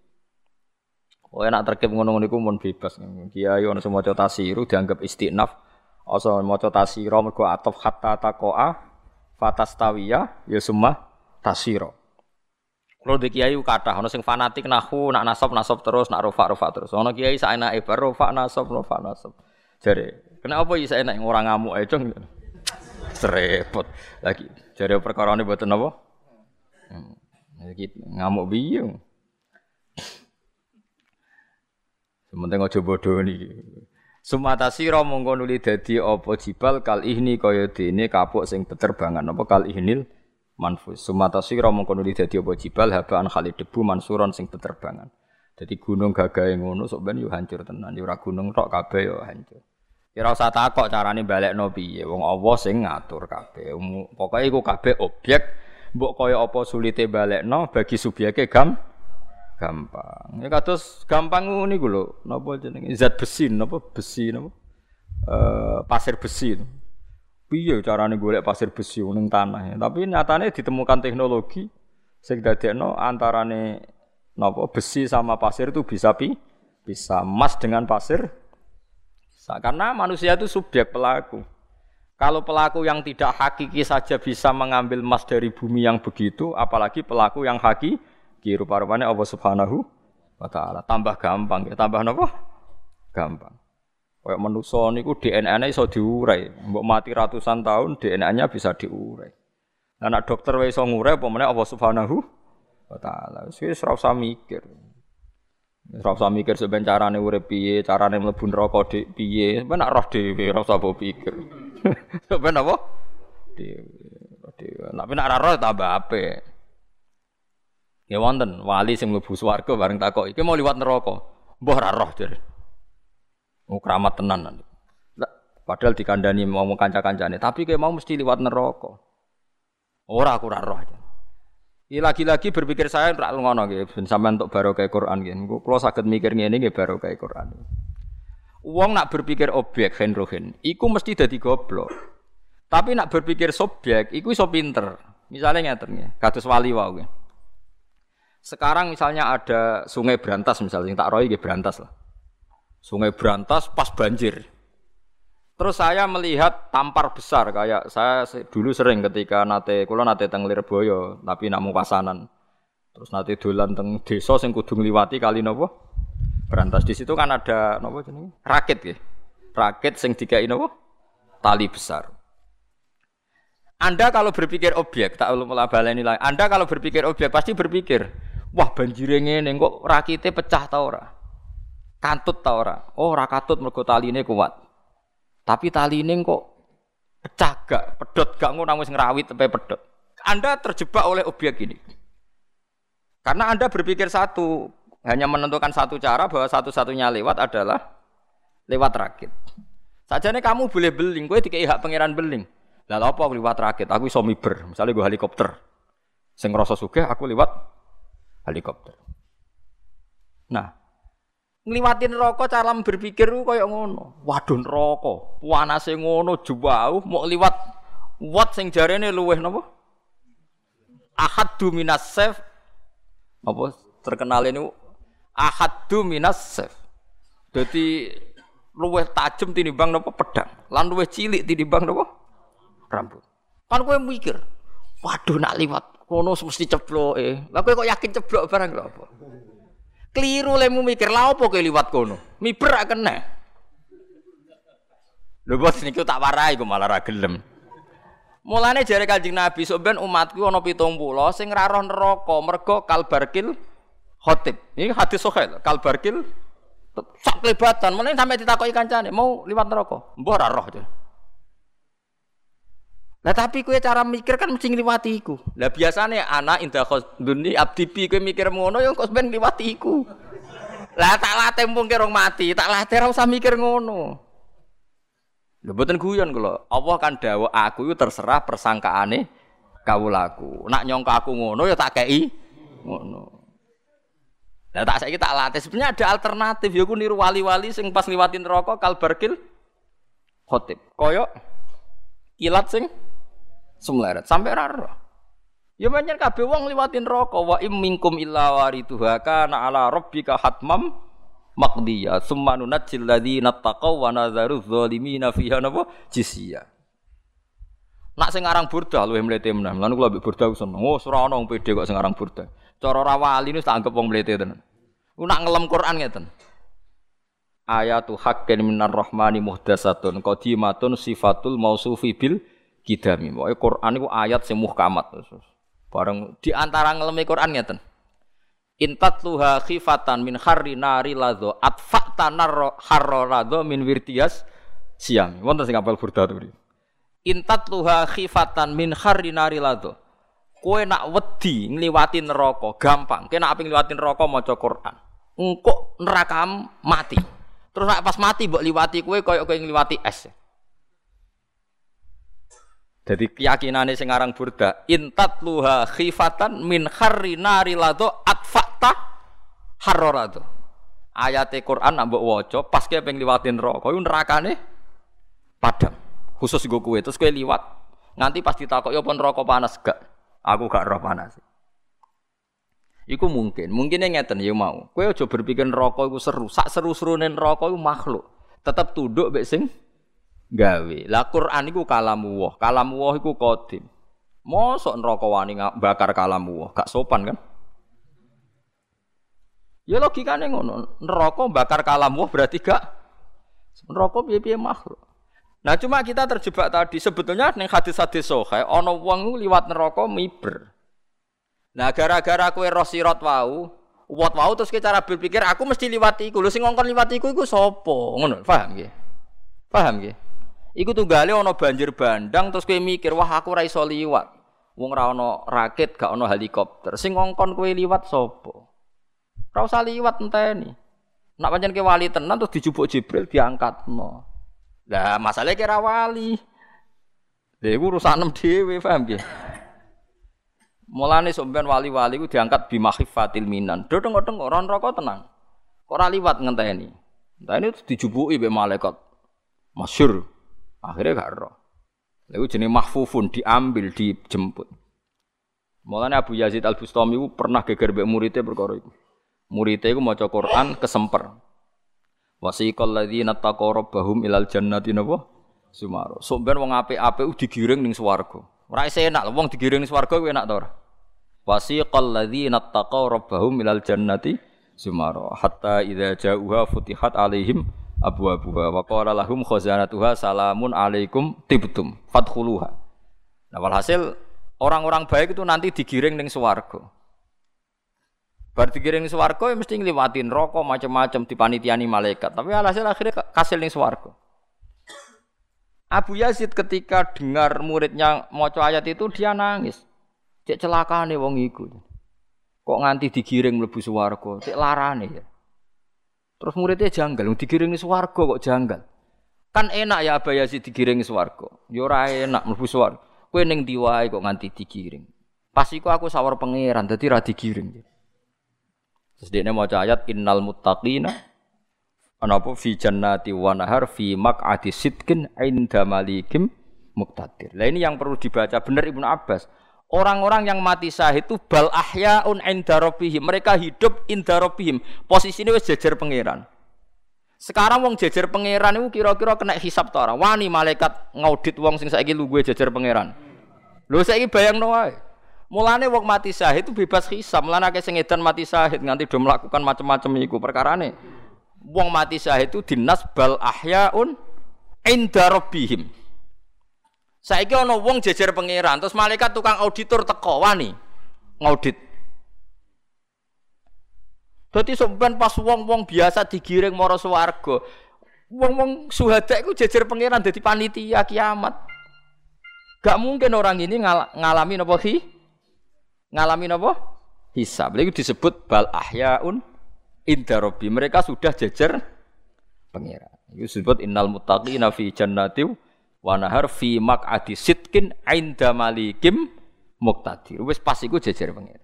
Oh enak terkep ngono-ngono iku mun bebas. Kiai ono semua maca tasiru dianggap istinaf. Asa maca tasira mergo atof hatta taqoa fatastawiya ya summa tasira. Kalau di kiai kata, ono sing fanatik nahu, nak nasab nasab terus, nak rofa rofa terus. Ono kiai saya ibar rofa nasab rofa nasab. Jadi, kenapa ya saya enak orang ngamuk aja? [LAUGHS] Serepot lagi. Jadi perkara ini buat apa? Hmm. Ngamuk biung. Sementing aja bodoh niki. Sumata sira mongko nuli dadi apa jibal kal ihni kaya dene kapuk sing beterbangan apa kal ihnil manfus. Sumata sira mongko nuli dadi apa jibal habaan khalid debu mansuron sing beterbangan. Dadi gunung gagahe ngono sok ben yo hancur tenan. Yo ora gunung tok kabeh yo hancur. Ya ora usah takok carane balekno piye. Wong Allah sing ngatur kabeh. Pokoke iku kabeh objek mbok kaya apa sulite balekno bagi subyeke gam gampang. Ya kados gampang niku lho, napa jenenge zat besi, napa besi napa? Eh pasir besi. Piye carane golek pasir besi ning tanah ya. Tapi nyatane ditemukan teknologi sing dadekno antarane napa besi sama pasir itu bisa pi bisa emas dengan pasir. Karena manusia itu subjek pelaku. Kalau pelaku yang tidak hakiki saja bisa mengambil emas dari bumi yang begitu, apalagi pelaku yang hakiki Ki rupa-rupane Allah Subhanahu wa taala. Tambah gampang ya, tambah napa? Gampang. Kayak manusa niku DNA-ne iso diurai. Mbok mati ratusan tahun DNA-nya bisa diurai. Nah, anak dokter wis iso ngurai apa Allah Subhanahu wa taala. Wis ora mikir. Ora usah mikir sampeyan carane urip piye, carane mlebu neraka dik piye. Sampeyan roh dhewe ora usah pikir. [LAUGHS] Sampeyan apa? Dhewe. Nek nak ora roh tambah apik. Ya wonten wali sing mlebu swarga bareng takok iki mau liwat neraka. Mbah roh jare. Oh keramat tenan. Padahal dikandani mau kanca-kancane, tapi kayak mau mesti liwat neraka. Ora aku ora roh. Ini lagi-lagi berpikir saya rak ngono nggih, ben sampean untuk barokah Quran nggih. Kula saged mikir ngene nggih barokah Quran. Wong nak berpikir objek henrohen, iku mesti dadi goblok. Tapi nak berpikir subjek, iku iso pinter. Misalnya ngeten nggih, kados wali wae. Sekarang misalnya ada sungai berantas misalnya, tak roy nggih berantas lah. Sungai berantas pas banjir. Terus saya melihat tampar besar kayak saya dulu sering ketika nate kula nate teng Lirboyo tapi nak pasanan. Terus nate dolan teng desa sing kudu ngliwati kali napa? Berantas di situ kan ada napa jenenge? Rakit ya. Rakit sing dikai napa? Tali besar. Anda kalau berpikir objek, tak perlu baleni lagi. Anda kalau berpikir objek pasti berpikir, wah banjir ngene kok rakite pecah ta ora? Kantut ta ora? Oh, ora katut mergo taline kuat. Tapi tali ini kok pecah gak, pedot gak ngono wis ngrawit sampai pedot. Anda terjebak oleh objek ini. Karena Anda berpikir satu, hanya menentukan satu cara bahwa satu-satunya lewat adalah lewat rakit. Saja nih kamu boleh beling, gue dikai hak pangeran beling. Lalu apa aku lewat rakit? Aku iso miber, misalnya gue helikopter. Sing rasa sugih aku lewat helikopter. Nah, ngliwatin rokok cara berpikir ku koyo ngono. Waduh neraka, panase ngono jauh mau liwat wat sing jarene luweh napa? Ahaddu minas sef apa terkenal ini ahaddu minas sef. Dadi luweh tajem tinimbang napa pedang, lan luweh cilik tinimbang napa rambut. Kan kowe mikir, waduh nak liwat kono mesti cebloke. Lah kowe kok yakin ceblok barang lho apa? Keliru lemu mikir lah apa liwat kono. Miber ra kena. Lho bos niku tak warai kok malah ra. Mulane jare Kanjeng Nabi sok umatku ana 70 sing ra roh neraka mergo kalbarkil khotib. Ini hadis sahih kalbarkil sak kelebatan. Mulane sampe ditakoki kancane mau liwat neraka. Mbah ra roh. Lah tapi kue cara mikir kan mesti ngliwati iku. Lah biasane anak indah khosduni abdi bi kue mikir ngono yang kok ben ngliwati iku. Lah tak latih mumpung rong mati, tak latih ora usah mikir ngono. Lha mboten guyon kula. Allah kan dawuh aku itu terserah persangkaane kawulaku. Nak nyongka aku ngono ya tak kei ngono. Lah tak saiki tak latih. Sebenarnya ada alternatif ya ku niru wali-wali sing pas ngliwatin neraka kalbarkil khotib. Koyok kilat sing semleret sampai raro. Ya banyak kabeh wong liwatin rokok wa im minkum illa warituha kana ala rabbika hatmam maqdiya summa nunajjil ladzina taqaw wa nadzaru dzalimina fiha napa jisya. Nak sing aran burda luwih mlete menan. Lan kula mbek burda seneng. Oh, ora ana wong pede kok sing aran burda. Cara ra wali tak anggap wong mlete tenan. Ku nak ngelem Quran ngeten. Ayatu haqqin minar rahmani muhdasatun qadimatun sifatul mausufi bil kidami. Pokoke Quran iku ayat sing muhkamat. Bareng di antara ngelemi Quran ngeten. Intat tuha khifatan min kharri nari ladho atfa'ta harro ladho min wirtias siam. Wonten sing apal burda to Intat tuha khifatan min kharri nari. Kowe nak wedi ngliwati neraka gampang. Kowe nak aping ngliwati neraka maca Quran. Engko neraka mati. Terus nak pas mati mbok liwati kowe koyo kowe ngliwati es. Jadi keyakinannya sekarang burda intat luha khifatan min kharri nari lado atfakta harorado. Ayat Quran nambah waco pas kayak pengen liwatin rokok itu nerakane padam. Khusus gue kue terus kue liwat nganti pasti takut ya pun rokok panas gak. Aku gak roh panas. Iku mungkin, mungkin yang ngeten ya mau. Kue coba berpikir rokok itu seru, sak seru-serunen rokok itu makhluk. Tetap tunduk be sing gawe. Lah Quran iku kalamu kalamu wah iku qadim. Mosok neraka wani bakar kalamu wah, gak sopan kan? Ya logikane ngono, neraka bakar kalamu wah berarti gak neraka piye-piye makhluk. Nah cuma kita terjebak tadi sebetulnya ning hadis-hadis sahih ana wong liwat neraka miber. Nah gara-gara kowe roh sirat wau, wat wau terus ke cara berpikir aku mesti liwati iku. Lho sing ngongkon liwati iku iku sapa? Ngono, paham nggih? Paham nggih? Iku tunggale ana banjir bandang terus kowe mikir, wah aku ora iso liwat. Wong ora ana rakit, gak ana helikopter. Sing ngongkon kowe liwat sapa? Ora usah liwat enteni. Nak pancen ke wali tenan terus dijupuk Jibril diangkatno. Lah masalahnya kira wali. Lha iku urusanem dhewe, paham nggih? Mulane sampean wali-wali ku diangkat bimakhifatil minan. Do tengok-tengok ora neraka tenang. Ora liwat ngenteni. Ini dijubuki be malaikat. Masyur. Akhirnya gak roh. Lalu jenis mahfufun diambil, dijemput. Mulane Abu Yazid Al Bustami itu pernah geger be muridnya perkara itu. Muridnya itu maca Quran kesemper. Wasiqal ladzina rabbahum ilal jannati napa? Sumaro. Sampeyan wong apik-apik digiring ning swarga. Ora enak wong digiring ning swarga kuwi enak ta ora? Wasiqal ladzina taqaw rabbahum ilal jannati sumaro hatta idza ja'uha futihat alaihim abwabuha wa qala lahum khazanatuha salamun alaikum tibtum fadkhuluha. Nah walhasil orang-orang baik itu nanti digiring ning swarga. Bar digiring swarga ya mesti ngliwatin rokok macam-macam dipanitiani malaikat. Tapi alhasil akhirnya kasil ning swarga. Abu Yazid ketika dengar muridnya maca ayat itu dia nangis. Cek celakane wong iku. Kok nganti digiring mlebu swarga, cek larane ya. Terus muridnya janggal, digiring swarga kok janggal. Kan enak ya Abu Yazid digiring swarga. Ya ora enak mlebu swarga. Kowe ning diwae kok nganti digiring. Pas iku aku sawar pangeran, dadi ra digiring. Terus dia maca ayat innal muttaqina anapa fi jannati wa nahar fi maq'adi sidqin inda malikim muqtadir. Lah ini yang perlu dibaca benar Ibnu Abbas. Orang-orang yang mati syahid itu bal ahyaun inda rabbihim. Mereka hidup inda rabbihim. Posisinya wis jejer pangeran. Sekarang wong jejer pangeran itu kira-kira kena hisap ta ora? Wani malaikat ngaudit wong sing saiki lu gue jejer pangeran. Lho saiki bayangno wae. Mulane wong mati syahid itu bebas hisap. Mulane akeh sing edan mati syahid nganti do melakukan macam-macam iku perkarane. Wong mati syahid itu dinas bal ahyaun inda rabbihim. Saiki ana wong jejer pangeran, terus malaikat tukang auditor teko wani ngaudit. Dadi sampean pas wong-wong biasa digiring mara swarga. Wong-wong suhada iku jejer pangeran dadi panitia kiamat. Gak mungkin orang ini ngal ngalami napa hi? Ngalami napa? Hisab. Lagi disebut bal ahyaun inda Mereka sudah jejer pangeran. Itu disebut innal muttaqina fi jannatin wa nahar fi maq'adi sitkin inda malikim muqtadir. Wis pas iku jejer pengen.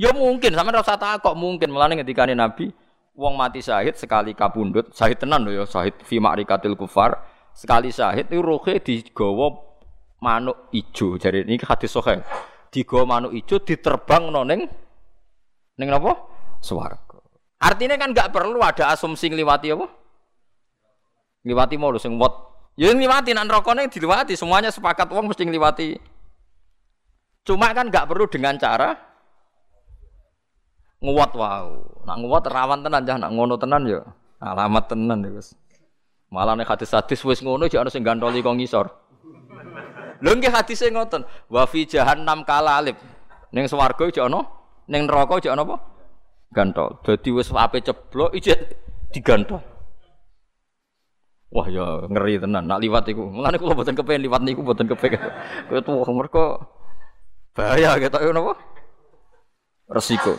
Ya mungkin sampean rasa kok mungkin melane ketika Nabi wong mati syahid sekali kapundut, syahid tenan lho ya, syahid fi ma'rikatil kufar, sekali syahid itu rohe digawa manuk ijo. Jadi ini hadis sahih. Digawa manuk ijo diterbang ning ning napa? Swarga. Artinya kan nggak perlu ada asumsi ngliwati apa? Ngliwati mau sing wat Ya ngliwati nak neraka diliwati, semuanya sepakat wong mesti ngliwati. Cuma kan nggak perlu dengan cara nguat wow. Nak nguat rawan tenan jah, nak ngono tenan ya alamat tenan ya wis. Malah nek hadis-hadis wis ngono jek ana sing gantoli kok ngisor. Lho nggih hadise ngoten, wa fi jahannam kalalib. Ning swarga jek ana, ning neraka jek ana apa? Gantol. Dadi wis ape ceblok ijek digantol. Wah ya ngeri tenan nak liwat iku. Mulane kula mboten kepengin liwat niku mboten kepengin. [LAUGHS] Kowe tuwa mergo bahaya ketok napa? Resiko.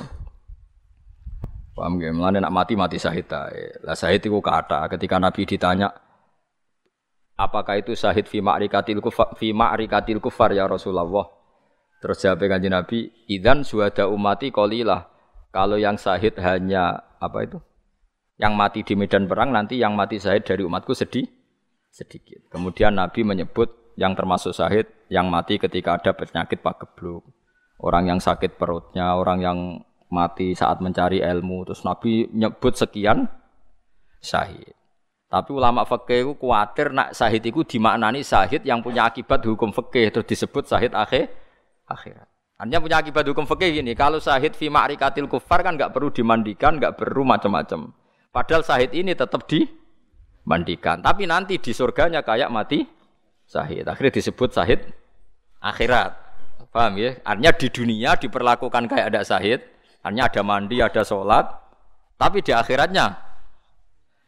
Paham gak? Mulane nak mati mati syahid ae. Lah syahid iku kata ketika Nabi ditanya apakah itu syahid fi ma'rikatil kufar fi ma'rikatil kufar ya Rasulullah. Terus jawab kanjeng Nabi, "Idzan suhada umati qalilah." Kalau yang syahid hanya apa itu? Yang mati di medan perang nanti yang mati syahid dari umatku sedih sedikit. Kemudian Nabi menyebut yang termasuk syahid yang mati ketika ada penyakit pagebluk. Orang yang sakit perutnya, orang yang mati saat mencari ilmu. Terus Nabi menyebut sekian syahid. Tapi ulama fikih itu khawatir nak syahid itu dimaknani syahid yang punya akibat hukum fikih terus disebut syahid akhir akhirat. Hanya punya akibat hukum fikih gini, kalau syahid fi ma'rikatil kufar kan nggak perlu dimandikan, nggak perlu macam-macam. Padahal sahid ini tetap dimandikan. Tapi nanti di surganya kayak mati sahid. Akhirnya disebut sahid akhirat. Paham ya? Artinya di dunia diperlakukan kayak ada sahid. Artinya ada mandi, ada sholat. Tapi di akhiratnya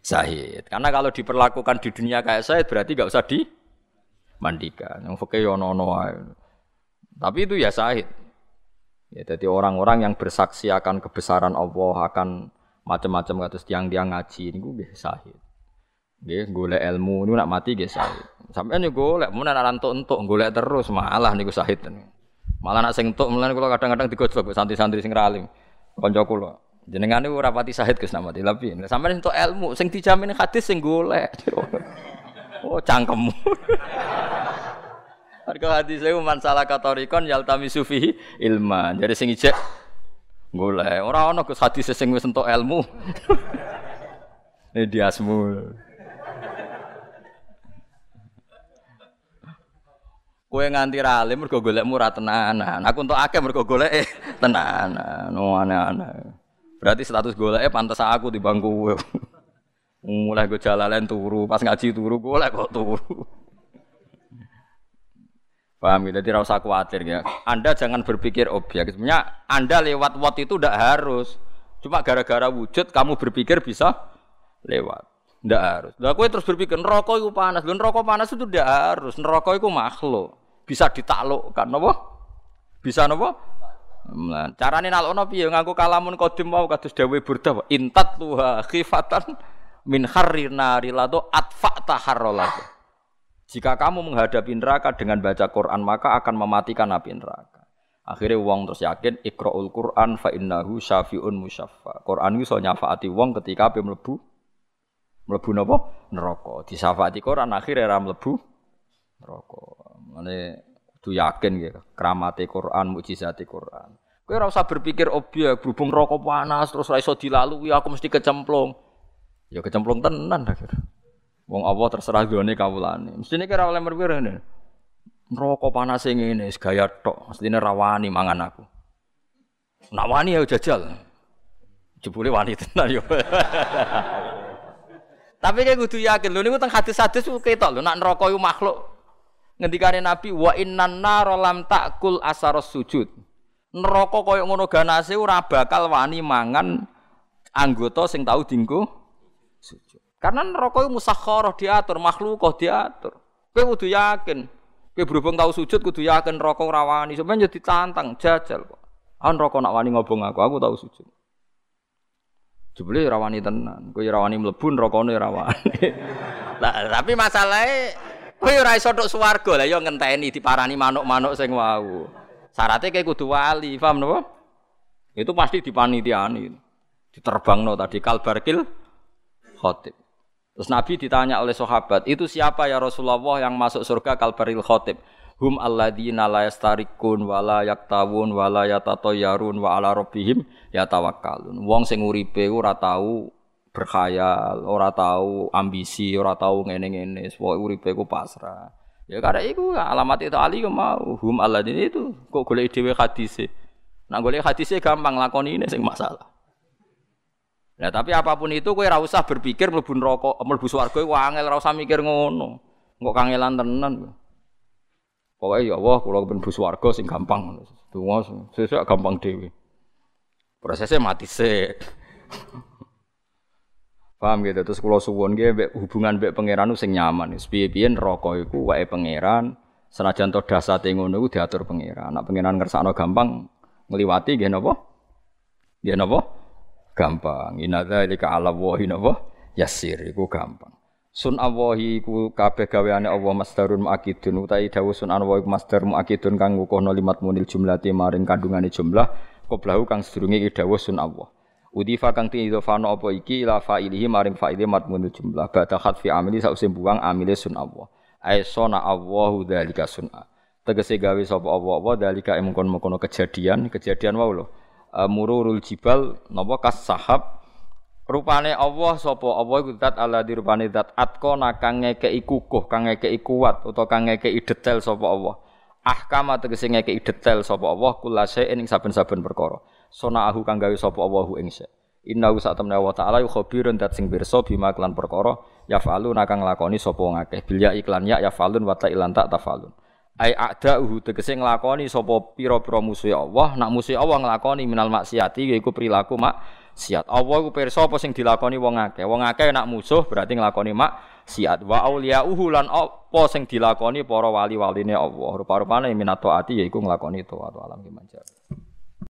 sahid. Karena kalau diperlakukan di dunia kayak sahid berarti gak usah dimandikan. Yang fakir yono Tapi itu ya sahid. Ya, jadi orang-orang yang bersaksi akan kebesaran Allah, akan macam-macam kados tiang-tiang ngaji niku nggih sahid. Nggih golek ilmu niku nak mati nggih sahid. Sampeyan yo golek mun ana entuk-entuk golek terus malah niku sahid. Malah nak sing entuk kula kadang-kadang digojlok santri-santri sing ralim. Kanca kula. Jenengan niku ora pati sahid Gus Namati tapi sampeyan entuk ilmu sing dijamin hadis sing golek. [LAUGHS] Oh cangkemmu. [LAUGHS] Harga hadis saya man salah katorikon yaltami sufi ilma. Jadi sing ijek golek. Ora ana Gus hadis sing wis entuk ilmu. Ini diasmu. Kue nganti ralim mergo golekmu ora tenanan. Aku untuk akeh mergo golek tenanan. No aneh-aneh. Berarti status golek pantas aku di bangku. Mulai gue jalan turu, pas ngaji turu golek kok turu. Paham ya? Jadi rasa khawatir ya. Anda jangan berpikir objek. Sebenarnya Anda lewat wat itu tidak harus. Cuma gara-gara wujud kamu berpikir bisa lewat. Tidak harus. Lah kowe terus berpikir neraka itu panas. Lho neraka panas itu tidak harus. Neraka itu makhluk bisa ditaklukkan napa? Bisa napa? Nah, carane nalokno piye nganggo kalamun qadim mau kados dawuh Burda intat tuha khifatan min harri nari atfa taharrolatu. Jika kamu menghadapi neraka dengan baca Quran maka akan mematikan api neraka. Akhirnya wong terus yakin ikraul Quran fa innahu syafiun musyaffa. Quran iso nyafaati wong ketika api mlebu mlebu napa? Neraka. Disafaati Quran akhirnya ra mlebu neraka. Mane kudu yakin gitu, keramate Quran, mukjizate Quran. Kowe ora usah berpikir objek berhubung rokok panas terus ora iso dilalui aku mesti kecemplung. Ya kecemplung tenan akhir. Wong Allah terserah gone kawulane. Mestine kira oleh merwir ngene. Rokok panas sing ngene gaya tok, mestine rawani mangan aku. Nak wani ya jajal. Jebule wani tenan yo. [LAUGHS] Tapi kayak kudu yakin lho niku teng hadis-hadis ketok lho nak neraka iku makhluk ngendikane Nabi wa innan nar lam takul asaros sujud. Neraka kaya ngono ganase ora bakal wani mangan anggota sing tahu dinggo. Karena neraka iku musakharah diatur, makhluk diatur. Kowe kudu yakin. Kowe berhubung tahu sujud kudu yakin neraka ora wani. Sampeyan jadi tantang jajal kok. Ah neraka nak wani ngobong aku, aku tahu sujud. Jebule ora wani tenan. Kowe ora wani mlebu nerakane ora wani. [LAUGHS] Tapi masalahnya Kowe ora iso tok swarga lah ya ngenteni diparani manuk-manuk sing wau. Syaratnya kayak kudu wali, paham napa? Itu pasti dipanitiani. Diterbangno tadi kalbarkil khotib. Terus Nabi ditanya oleh sahabat, itu siapa ya Rasulullah yang masuk surga kalbaril khotib? Hum alladzina la yastarikun wa la yaktawun wa la yatatayyarun wa ala rabbihim yatawakkalun. Wong sing uripe ora tau berkhayal, ora tahu ambisi, ora tahu ngene-ngene, pokoke uripe ku pasrah. Ya karena itu alamat itu ali mau hum alladzina itu kok golek dhewe hadise. Nah golek hadise gampang lakoni ini sing masalah. Ya tapi apa pun itu kowe ora usah berpikir mlebu neraka, mlebu swarga iku angel ora mikir ngono. Engko kangelan tenan. Pokoke ya Allah kula ben swarga sing gampang. Donga sesuk gampang dhewe. Prosesnya mati sih. [LAUGHS] Paham gitu. Terus kula suwun nggih hubungan mbek pangeran sing nyaman. Piye-piye iku wae pangeran senajan to dasate ngono iku diatur pangeran. Nek pangeran ngersakno gampang ngliwati nggih napa? Nggih napa? Gampang. Inna dzalika 'ala wahi napa? Yasir iku gampang. Sun awahi ku kabeh gaweane Allah masdarun muakidun utawi dawuh sun ku masdar muakidun kang ngukuhno limat munil maring kandungane jumlah qoblahu kang sedurunge iki dawuh sun Allah. Udifa kang ti idhofano apa iki ila fa'ilihi maring fa'ile matmunul jumlah ba'da fi amili sause buang amile sun Allah. Ai sona Allahu dzalika sun'a. Tegese gawe sapa Allah apa dzalika mengkon-mengkono kejadian, kejadian wau lho. Mururul jibal napa kas sahab rupane Allah sapa Allah iku zat Allah di rupane zat atqona kang ngekeki kukuh, kang ngekeki kuat utawa kang ngekeki detail sapa Allah. Ahkama tegese ngekeki detail sapa Allah kulase ing saben-saben perkara sona ahu kang gawe sapa Allahu ing sa. Inna wa sa'tamna wa ta'ala yu khabirun dat sing pirsa bima klan perkara yafalu nakang nglakoni sapa ngakeh bil ya iklan ya yafalun wa ta ilan tak tafalun. Ai a'da'uhu tegese nglakoni sapa pira-pira musuh Allah nak musuh Allah nglakoni minal maksiati yaiku perilaku maksiat. Allah iku pirsa apa sing dilakoni wong akeh. Wong akeh nak musuh berarti nglakoni maksiat. Wa auliya'uhu lan apa sing dilakoni para wali-waline Allah. Rupa-rupane minato ati yaiku nglakoni taat alam ki